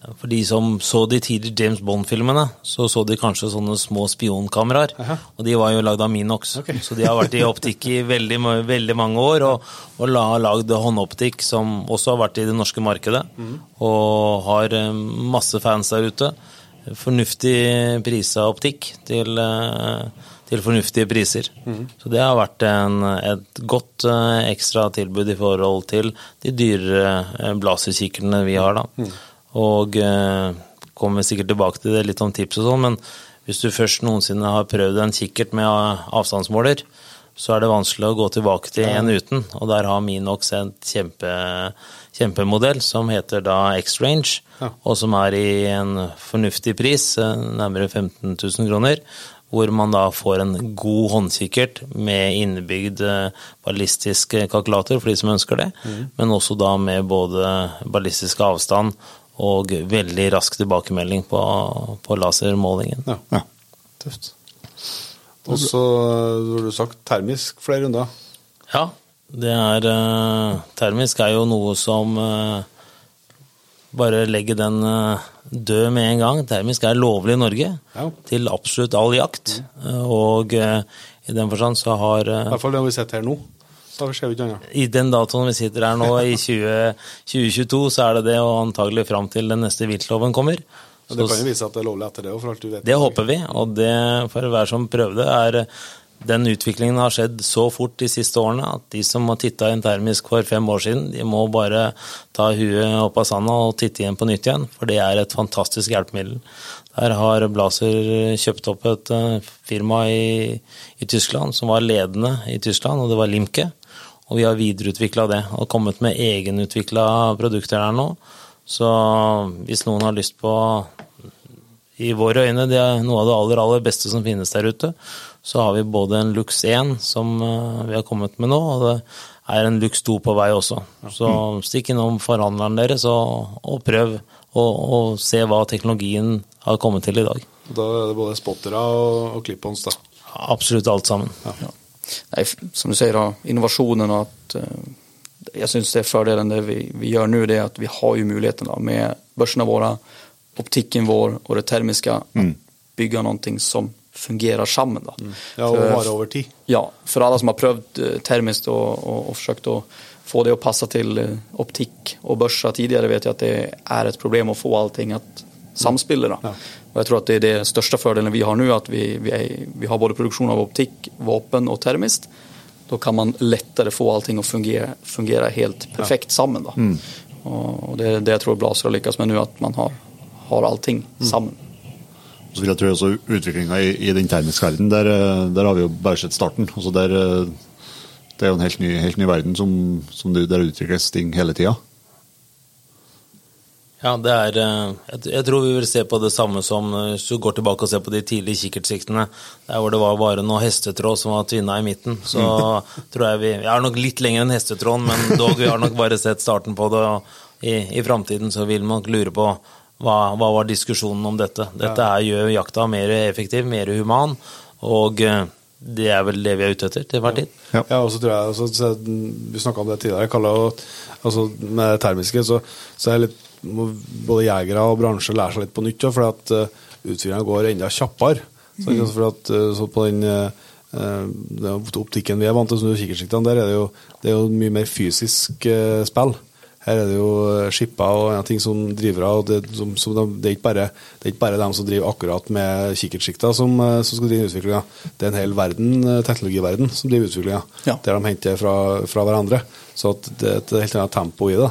For de som så de tidligere James Bond-filmene, så så de kanskje sånne små spionkameraer. Og de var jo lagd av Minox. (laughs) Så de har vært i optikk i veldig, veldig mange år, og, og la, lagd håndoptikk som også har vært i det norske markedet. Og har eh, masse fans der ute. Fornuftig prisa optikk til eh, til fornuftige priser. Så det har vært en, et godt eh, ekstra tilbud i forhold til de dyrere blaserkikkerne vi har, da. Og eh, kommer sikkert tilbake til det, litt om tips og sånn, men hvis du først noensinne har prøvd en kikkert med eh, avstandsmåler, så er det vanskelig å gå tilbake til en uten. Og der har Minox en kjempe, kjempemodell som heter da X-Range, og som er i en fornuftig pris, eh, nærmere 15 000 kroner. Hvor man da får en god håndkikkert med innebygd eh, ballistisk kalkulator for de som ønsker det, men også da med både ballistisk avstand og veldig rask tilbakemelding på, på lasermålingen. Ja. Ja. Tøft. Og så har du sagt termisk flere runder. Ja, det er eh, Termisk er jo noe som eh, bare legge den eh, død med en gang. Termisk er lovlig i Norge Ja. til absolutt all jakt. Og eh, i den forstand så har I hvert fall det vi sett her nå. Så skjer jo ikke annet. i den datoen vi sitter her nå, i 20, 2022, så er det det, og antagelig fram til den neste viltloven kommer. Så, det kan jo vise at det er lovlig etter det òg, for alt du vet. det håper vi, og det for hver som prøvde, er den utviklingen har skjedd så fort de siste årene at de som har titta inn termisk for fem år siden, de må bare ta huet opp av sanda og titte igjen på nytt igjen, for det er et fantastisk hjelpemiddel. Der har Blaser kjøpt opp et eh, firma i, i Tyskland som var ledende i Tyskland, og det var Limke. Og vi har videreutvikla det og kommet med egenutvikla produkter der nå. Så hvis noen har lyst på i våre øyne det er noe av det aller, aller beste som finnes der ute. Så har vi både en Lux 1 som eh, vi har kommet med nå, og det er en Lux 2 på vei også. Så (laughs) stikk innom forhandleren deres og, og prøv å og se hva teknologien har kommet til i dag. Da er det både spottere og, og clip-ons, da. Absolutt alt sammen. Nej, f- som du sier da, innovasjonen og at eh, jag syns det er fordelen det vi, vi gjør nå, det er at vi har jo muligheten da, med børsene våre, optikken vår og det termiske å bygge noe som fungerer sammen. Då. Ja, og För- vare over tid. Ja, For alle som har prøvd termisk og, og, og och försökt att få det å passe til optikk og och tidligere, tidigare vet jeg at det er et problem å få allting at samspille. Da. Ja. Och jeg tror at det er det største fordelen vi har nå, at vi, vi, er, vi har både produksjon av optikk, våpen og termist. Da kan man lettere få allting å fungere, fungere helt perfekt sammen. Da. Mm. Og det er det jeg tror Blaser har lykkes med nå, at man har, har allting sammen. Så vil jeg tro også utviklinga i, i den termiske verden, der, eh, der har vi jo bare sett starten. Altså der, eh, det er jo en helt ny, helt ny verden som, som det, der utvikles ting hele tida. Ja, det er eh, jeg, tror vi vil se på det samme som eh, hvis du går tilbake og ser på de tidlige kikkertsiktene, der hvor det var bare noe hestetråd som var tvinna i midten. Så tror jeg vi Jeg er nok litt lenger enn hestetråden, men (laughs) dog, vi har nok bare sett starten på det. Og i, I framtiden så vil man nok lure på hva, hva var diskusjonen om dette. Dette er, gjør jakta mer effektiv, mer human, og eh, det er vel det vi er ute etter til hver tid. Ja. Ja, og så tror jeg, altså, så, Vi snakka om det tidligere. Jeg kaller jo, altså, med det termiske så, så er jeg litt må både jegere og bransje lære seg litt på nytt. For at uh, utviklinga går enda kjappere. Så, ikke for at, eh, så på den eh, eh, optikken vi er vant til, som kikkertsiktene, der er det jo, det er jo mye mer fysisk eh, spill. Her er det jo eh, skipper og andre ting som driver av. Det, som, som de, det, er ikke bare, det er ikke bare dem som driver akkurat med kikkertsikter som, eh, som skal drive utviklinga. Det er en hel verden, eh, teknologiverden som driver utviklinga. Ja. Der de henter fra, fra hverandre. Så at det er et helt annet tempo i det.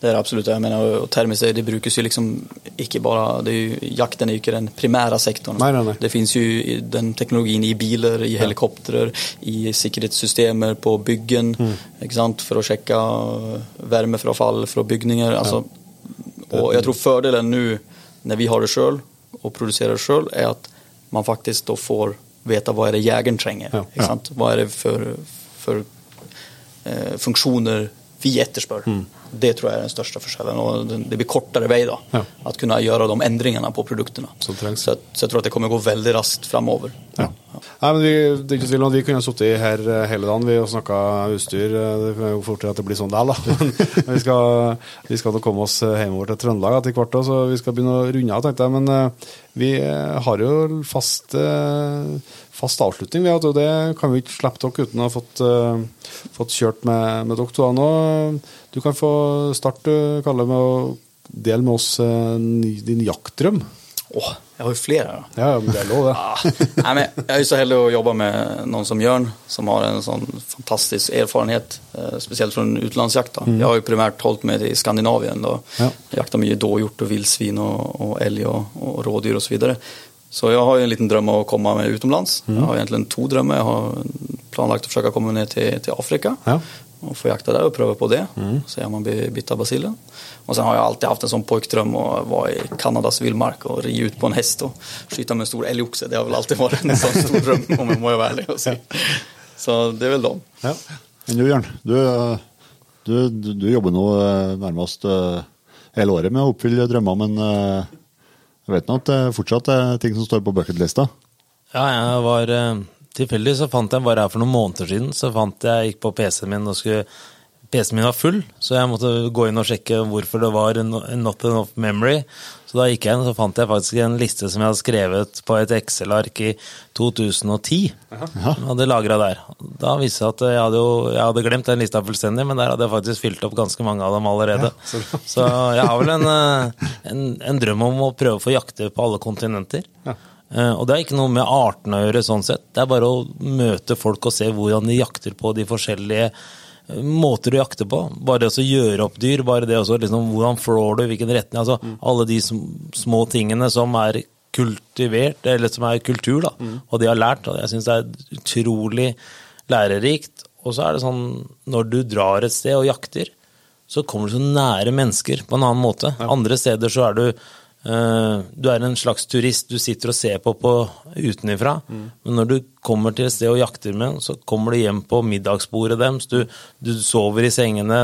Det er det absolutt, Jag menar, och termiskt, det, brukes jo liksom ikke bare det er jo, jakten er jo ikke den primære sektoren. Nei, nei, nei. Det fins jo den teknologien i biler, i helikoptrar, i sikkerhetssystemer på byggen, Mm. ikke sant? For å sjekke varmefrafall fra bygninger. altså, och jag tror fordelen nå, når vi har det sjøl og produserer det sjøl, er at man faktisk da får veta hva er det jegeren trenger. Ikke sant? Hva er det for, for eh, funksjoner vi etterspør. Det tror jeg er den største forskjellen. Og det blir kortere vei da, Ja. at kunne gjøre de endringene på produktene. Så, så jeg tror at det kommer gå veldig raskt framover. Ja. Nei, men vi, det er ikke tvil om at vi kunne sittet her eh, hele dagen vi og snakka utstyr. eh, Det kan jo fort at det blir sånn der, da. (laughs) Men vi skal, vi skal komme oss eh, hjemover til Trøndelag etter hvert, så vi skal begynne å runde av, tenkte jeg. Men vi har jo fast, fast avslutning, vi, og det kan vi ikke slippe dere uten å ha fått, uh, fått kjørt med, med dere to nå. Du kan få starte, Kalle, med å dele med oss uh, din jaktdrøm. Åh, jeg har jo flere. Da. Ja, men det er lov, det. (laughs) Ah, nei, men jeg er ju så heldig å jobbe med noen som Jørn, som har en sånn fantastisk erfarenhet, spesielt fra från Mm. Jeg har jo primært holdt meg i Skandinavien. Då. Ja. Jakta mye dåhjort og vildsvin og och og, og och rådjur och så vidare. Så jeg har en liten drøm om å komme meg utenlands. utomlands. Jeg har egentlig to drømmer. Jeg har planlagt å forsøke å komme ned til, til Afrika Ja. og få jakta der og prøve på det. Se om man blir bitt av basillen. Og så har jeg alltid haft en sånn poikdrøm å være i Kanadas villmark og ri ut på en hest og skyte med en stor elgokse. Det har vel alltid vært en sånn stor drøm, (laughs) om jeg må være ærlig og si. Så det er vel dem. Ja. Men du, Jørn, du, du, du, du jobber nå eh, nærmest eh, hele året med å oppfylle drømmer, men eh, jeg vet nå at det fortsatt er ting som står på bucketlista. Ja, jeg var eh, Tilfeldig så fant jeg bare her for noen måneder siden så fant jeg gikk på PC-en min og skulle PC-en min var full, så jeg måtte gå inn og sjekke hvorfor det var not enough memory. Så da gikk jeg inn, så fant jeg faktisk en liste som jeg hadde skrevet på et Excel-ark i 2010. Aha. Jeg hadde lagra der. Da viste det seg at jeg hadde, jo, jeg hadde glemt den lista fullstendig, men der hadde jeg faktisk fylt opp ganske mange av dem allerede. Ja, så, så, jeg har vel en, eh, en, en, drøm om å prøve å få jakte på alle kontinenter. Ja. Uh, og det er ikke noe med artene å gjøre, sånn sett. Det er bare å møte folk og se hvordan de jakter på de forskjellige måter å jakte på. Bare det å gjøre opp dyr, bare det også liksom, hvordan flår du, hvilken retning altså mm. Alle de små tingene som er kultivert, eller som er kultur, da, mm. og de har lært. og Jeg syns det er utrolig lærerikt. Og så er det sånn, når du drar et sted og jakter, så kommer du så nære mennesker på en annen måte. Ja. Andre steder så er du du er en slags turist, du sitter og ser på, på utenifra. Mm. Men når du kommer til et sted og jakter med så kommer du hjem på middagsbordet deres. Du, du sover i sengene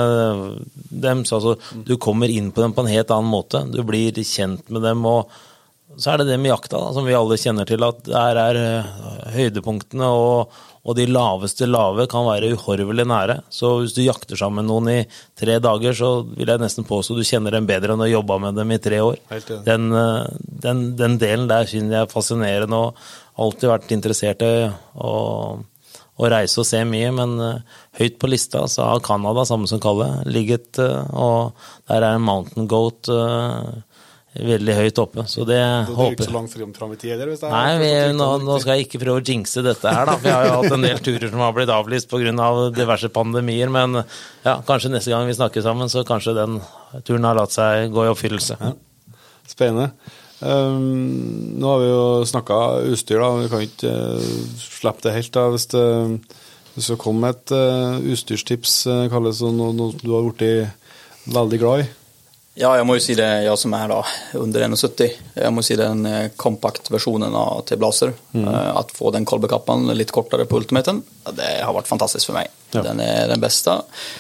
deres. Altså, mm. Du kommer inn på dem på en helt annen måte. Du blir kjent med dem. og så er det det med jakta, da, som vi alle kjenner til, at der er eh, høydepunktene og, og de laveste lave kan være uhorvelig nære. Så hvis du jakter sammen noen i tre dager, så vil jeg nesten påstå du kjenner dem bedre enn å jobba med dem i tre år. Den, eh, den, den, delen der synes jeg er fascinerende og alltid vært interessert i å, å reise og se mye, men uh, høyt på lista så har Canada, samme som Kalle, ligget, og der er en mountain goat uh, veldig høyt oppe. Så det du håper ikke så langt fram i tid heller? Nei, vi, nå, nå, skal jeg ikke prøve å jinxe dette her, da. Jeg har jo hatt en del turer som har blitt avlyst pga. Av diverse pandemier. Men ja, kanskje neste gang vi snakker sammen, så kanskje den turen har latt seg gå i oppfyllelse. Ja. Spennende. Um, nå har vi jo snakka utstyr, da. Vi kan ikke uh, slippe det helt. da, Hvis det, hvis det kommer et uh, utstyrstips, uh, kalles som noe, noe du har blitt veldig glad i? Ja, jeg må jo si det, jeg som er da under 71. Jeg må si den kompakt-versjonen til Blazer. Mm. Eh, at få den kolbekappen litt kortere på ultimaten, det har vært fantastisk for meg. Ja. Den er den beste.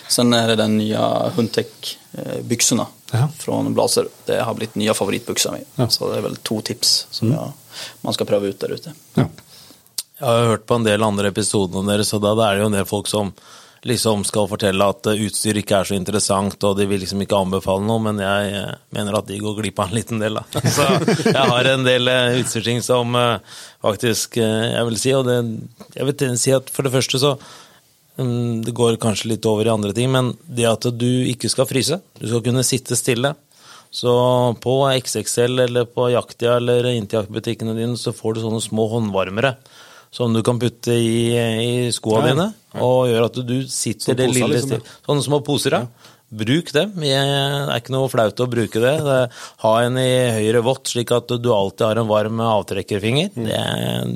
Sen er det den nye Huntec-byksene ja. fra Blazer. Det har blitt nye favorittbuksa mi. Ja. Så det er vel to tips som mm. jeg, man skal prøve ut der ute. Ja. Jeg har hørt på en del andre episoder av dere, så da er det jo en del folk som liksom skal fortelle at eh, utstyr ikke er så interessant, og de vil liksom ikke anbefale noe, men jeg eh, mener at de går glipp av en liten del, da. (laughs) Så jeg har en del eh, utstyrsting som faktisk jeg vil si, og det, jeg vil si at for det første så mm, det går kanskje litt over i andre ting, men det at du ikke skal fryse, du skal kunne sitte stille. Så på XXL eller på Jaktia eller inntil jaktbutikkene dine så får du sånne små håndvarmere som du kan putte i, i skoa ja, dine, og gjør at du sitter det lille liksom. Stil. Sånne små poser, ja. Bruk dem. Det er ikke noe flaut å bruke det. ha en i høyre vått, slik at du alltid har en varm avtrekkerfinger. Mm. Det,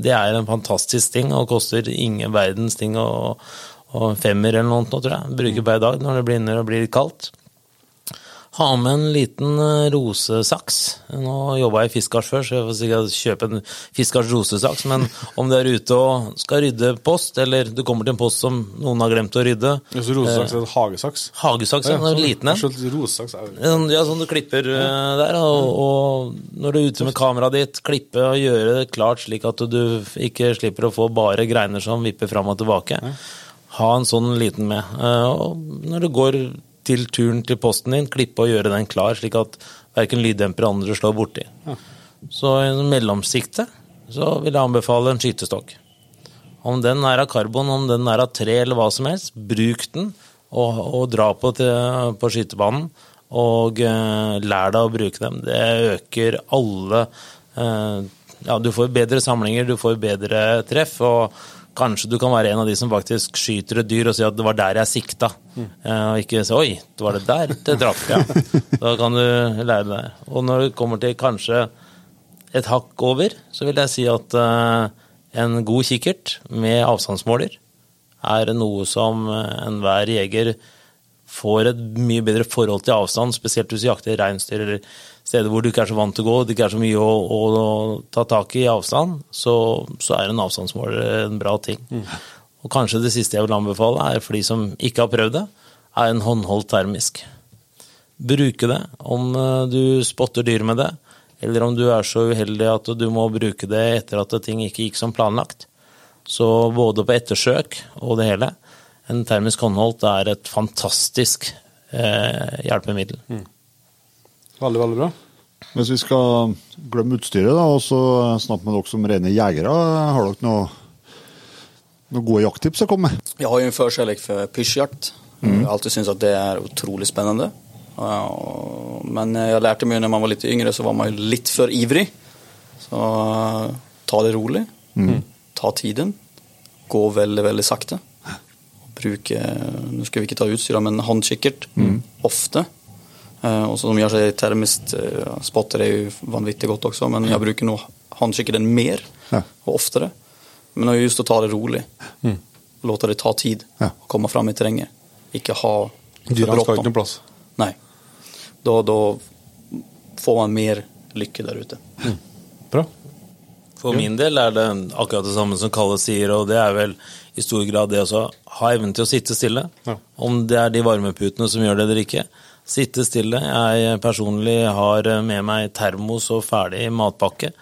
det, er en fantastisk ting og koster ingen verdens ting. Og, og femmer eller noe, tror jeg. Bruker bare hver dag når det blir, når det blir kaldt. Ha med en liten eh, rosesaks. Nå jobba jeg i Fiskars før, så jeg får sikkert kjøpe en Fiskars rosesaks. Men (laughs) om du er ute og skal rydde post, eller du kommer til en post som noen har glemt å rydde ja, Så rosesaks er en hagesaks? Hagesaks, ja. En liten en. Rosesaks er sånn, Ja, sånn du klipper ja. der. Og, og, når du er ute med kameraet ditt, klippe og gjøre det klart slik at du ikke slipper å få bare greiner som vipper fram og tilbake. Ha en sånn liten med. Eh, og når du går til turen til posten din, klippe og gjøre den klar, slik at verken lyddemper eller andre slår borti. Ja. Så i mellomsiktet så vil jeg anbefale en skytestokk. Om den er av karbon, om den er av tre eller hva som helst, bruk den og, og dra på, til, på skytebanen. Og eh, lær deg å bruke dem. Det øker alle eh, Ja, du får bedre samlinger, du får bedre treff. og Kanskje du kan være en av de som faktisk skyter et dyr og sier at det var der jeg sikta. Mm. Og ikke si 'oi, det var det der det traff'. jeg'. (laughs) Da kan du lære deg. Og når det kommer til kanskje et hakk over, så vil jeg si at uh, en god kikkert med avstandsmåler er noe som enhver jeger får et mye bedre forhold til avstand, spesielt hvis du jakter reinsdyr eller steder hvor du ikke er så vant til å gå, det ikke er så mye å, å, å ta tak i i avstand, så, så, er en avstandsmåler en bra ting. Mm. Og kanskje det siste jeg vil anbefale, er for de som ikke har prøvd det, er en håndholdt termisk. Bruke det om eh, du spotter dyr med det, eller om du er så uheldig at du må bruke det etter at ting ikke gikk som planlagt. Så både på ettersøk og det hele. en termisk håndholdt er et fantastisk eh, hjelpemiddel. Veldig, veldig bra. Hvis vi skal glemme utstyret da, og så snakke med dere som rene jegere, har dere noe, noe gode jakttips å komme med? Jeg har jo en förkärlek for pysjjakt. Mm. har alltid syntes at det er utrolig spennende. Men jeg lærte mye når man var litt yngre så var man jo litt for ivrig. Så ta det roligt. Ta tiden. Gå veldig, veldig sakte. Bruke Nå skal vi ikke ta utstyr, men håndkikkert ofte. Eh, Og som gjør seg termisk eh, spotter er jo vanvittig godt også, men jeg bruker nå håndkikkerten mer og oftere. Men det er just å ta det rolig. låte det ta tid å komme fram i terrenget. Ikke ha Dyrene skal ikke noe plass. Nei. Da, da får man mer lykke der ute. Bra. For min del er det akkurat det samme som Kalle sier, og det er vel i stor grad det å ha evnen til å sitte stille. Ja. Om det er de varmeputene som gjør det eller ikke. Sitte stille. Jeg personlig har med meg termos og ferdig matpakke.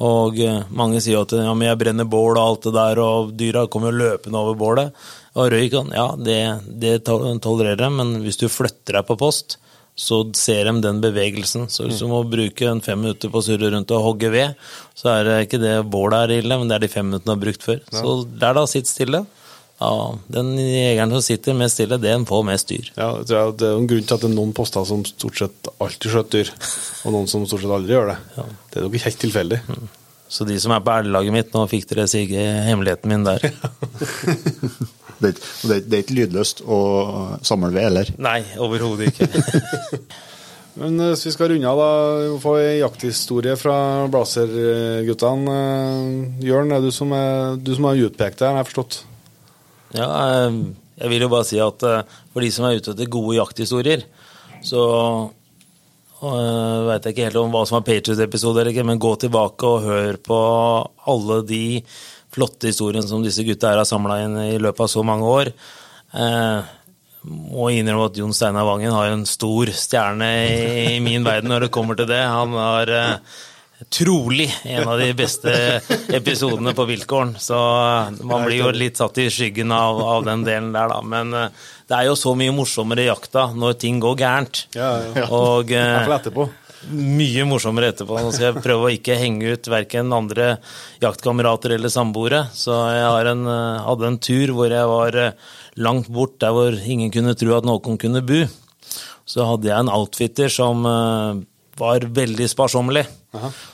Og eh, mange sier at ja, men jeg brenner bål og alt det der, og dyra kommer løpende over bålet. Og røyk, ja, det, det tolererer de, men hvis du flytter deg på post, så ser de den bevegelsen. Så hvis du må bruke en fem minutter på å surre rundt og hogge ved, så er det ikke det bålet er ille, men det er de fem minuttene du har brukt før. Så der da, sitt stille. Ja, den jegeren som sitter mest stille, den får mest dyr. Ja, jeg tror Det er jo en grunn til at det er noen poster som stort sett alltid skjøter dyr, og noen som stort sett aldri gjør det. Det er nok ikke helt tilfeldig. Så de som er på elglaget mitt, nå fikk dere sige hemmeligheten min der. (laughs) Det er, det, er, det er ikke lydløst å samle ved, eller? Nei, overhodet ikke. (laughs) Men eh, hvis vi skal runde av, da, få ei jakthistorie fra Blazer-guttene. Eh, Jørn, er du som er, du som har utpekt deg, har jeg forstått? Ja, eh, jeg vil jo bare si at eh, for de som er ute etter gode jakthistorier, så uh, veit jeg ikke helt om hva som er Patriot-episode eller ikke, men gå tilbake og hør på alle de flotte historiene som disse gutta her har samla inn i løpet av så mange år. Eh, må innrømme at Jon Steinar Vangen har en stor stjerne i min verden når det kommer til det. Han har eh, trolig en av de beste episodene på Viltgården. Så man blir jo litt satt i skyggen av, av den delen der, da. Men eh, det er jo så mye morsommere i jakta når ting går gærent. Ja, ja. Og eh, etterpå. mye morsommere etterpå. Nå skal jeg prøve å ikke henge ut verken andre jaktkamerater eller samboere. Så jeg har en, eh, hadde en tur hvor jeg var langt bort der hvor ingen kunne tro at noen kunne bo. Så hadde jeg en outfitter som var veldig sparsommelig.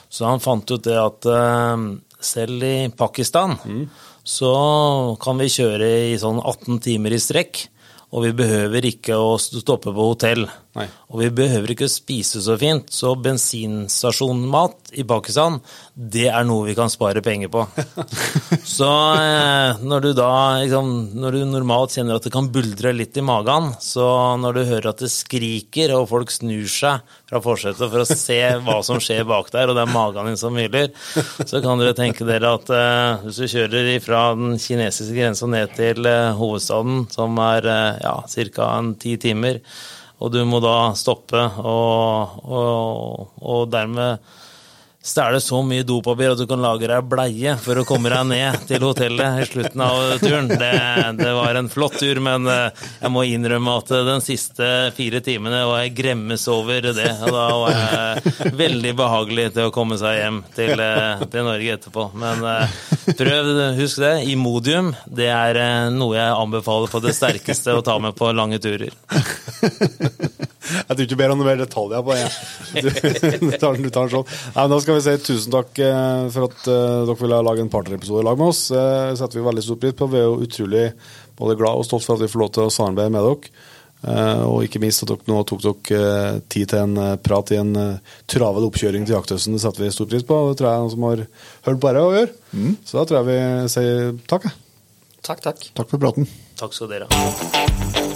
Så han fant ut det at eh, selv i Pakistan så kan vi kjøre i sånn 18 timer i strekk. Og vi behøver ikke å stoppe på hotell. Nei. Og vi behøver ikke spise så fint, så bensinstasjonmat i Pakistan, det er noe vi kan spare penger på. (laughs) så eh, når du da liksom, Når du normalt kjenner at det kan buldre litt i magen, så når du hører at det skriker og folk snur seg fra forsetet for å se hva som skjer bak der, og det er magen din som hviler, så kan dere tenke dere at eh, hvis du kjører fra den kinesiske grensa ned til eh, hovedstaden, som er eh, ja, ca. ti timer, og du må da stoppe og, og, og dermed stjele så mye dopapir at du kan lage deg bleie for å komme deg ned til hotellet i slutten av turen. Det, det var en flott tur, men eh, jeg må innrømme at eh, den siste fire timene var jeg gremmes over det. Og da var jeg veldig behagelig til å komme seg hjem til, eh, til Norge etterpå. Men prøv, husk det, Imodium det er noe jeg anbefaler på det sterkeste å ta med på lange turer. (laughs) Jeg tror ikke du ber om noe mer detaljer på det. Du, du, tar, den- du tar sånn. Nei, men da skal vi si tusen takk eh, for at eh, dere ville lage en partnerepisode i lag med oss. Det setter vi veldig stor pris på. Vi er jo utrolig både glad og stolt for at vi får lov til å samarbeide med dere. Eh, og ikke minst at dere nå tok dere eh, tid til en eh, prat i en eh, travel oppkjøring til jakthøsten. Det setter vi stor pris på. Det tror jeg er noen som har hørt på dette å gjøre. Så da tror jeg vi sier takk. Takk, takk. Takk for praten. Takk skal dere ha.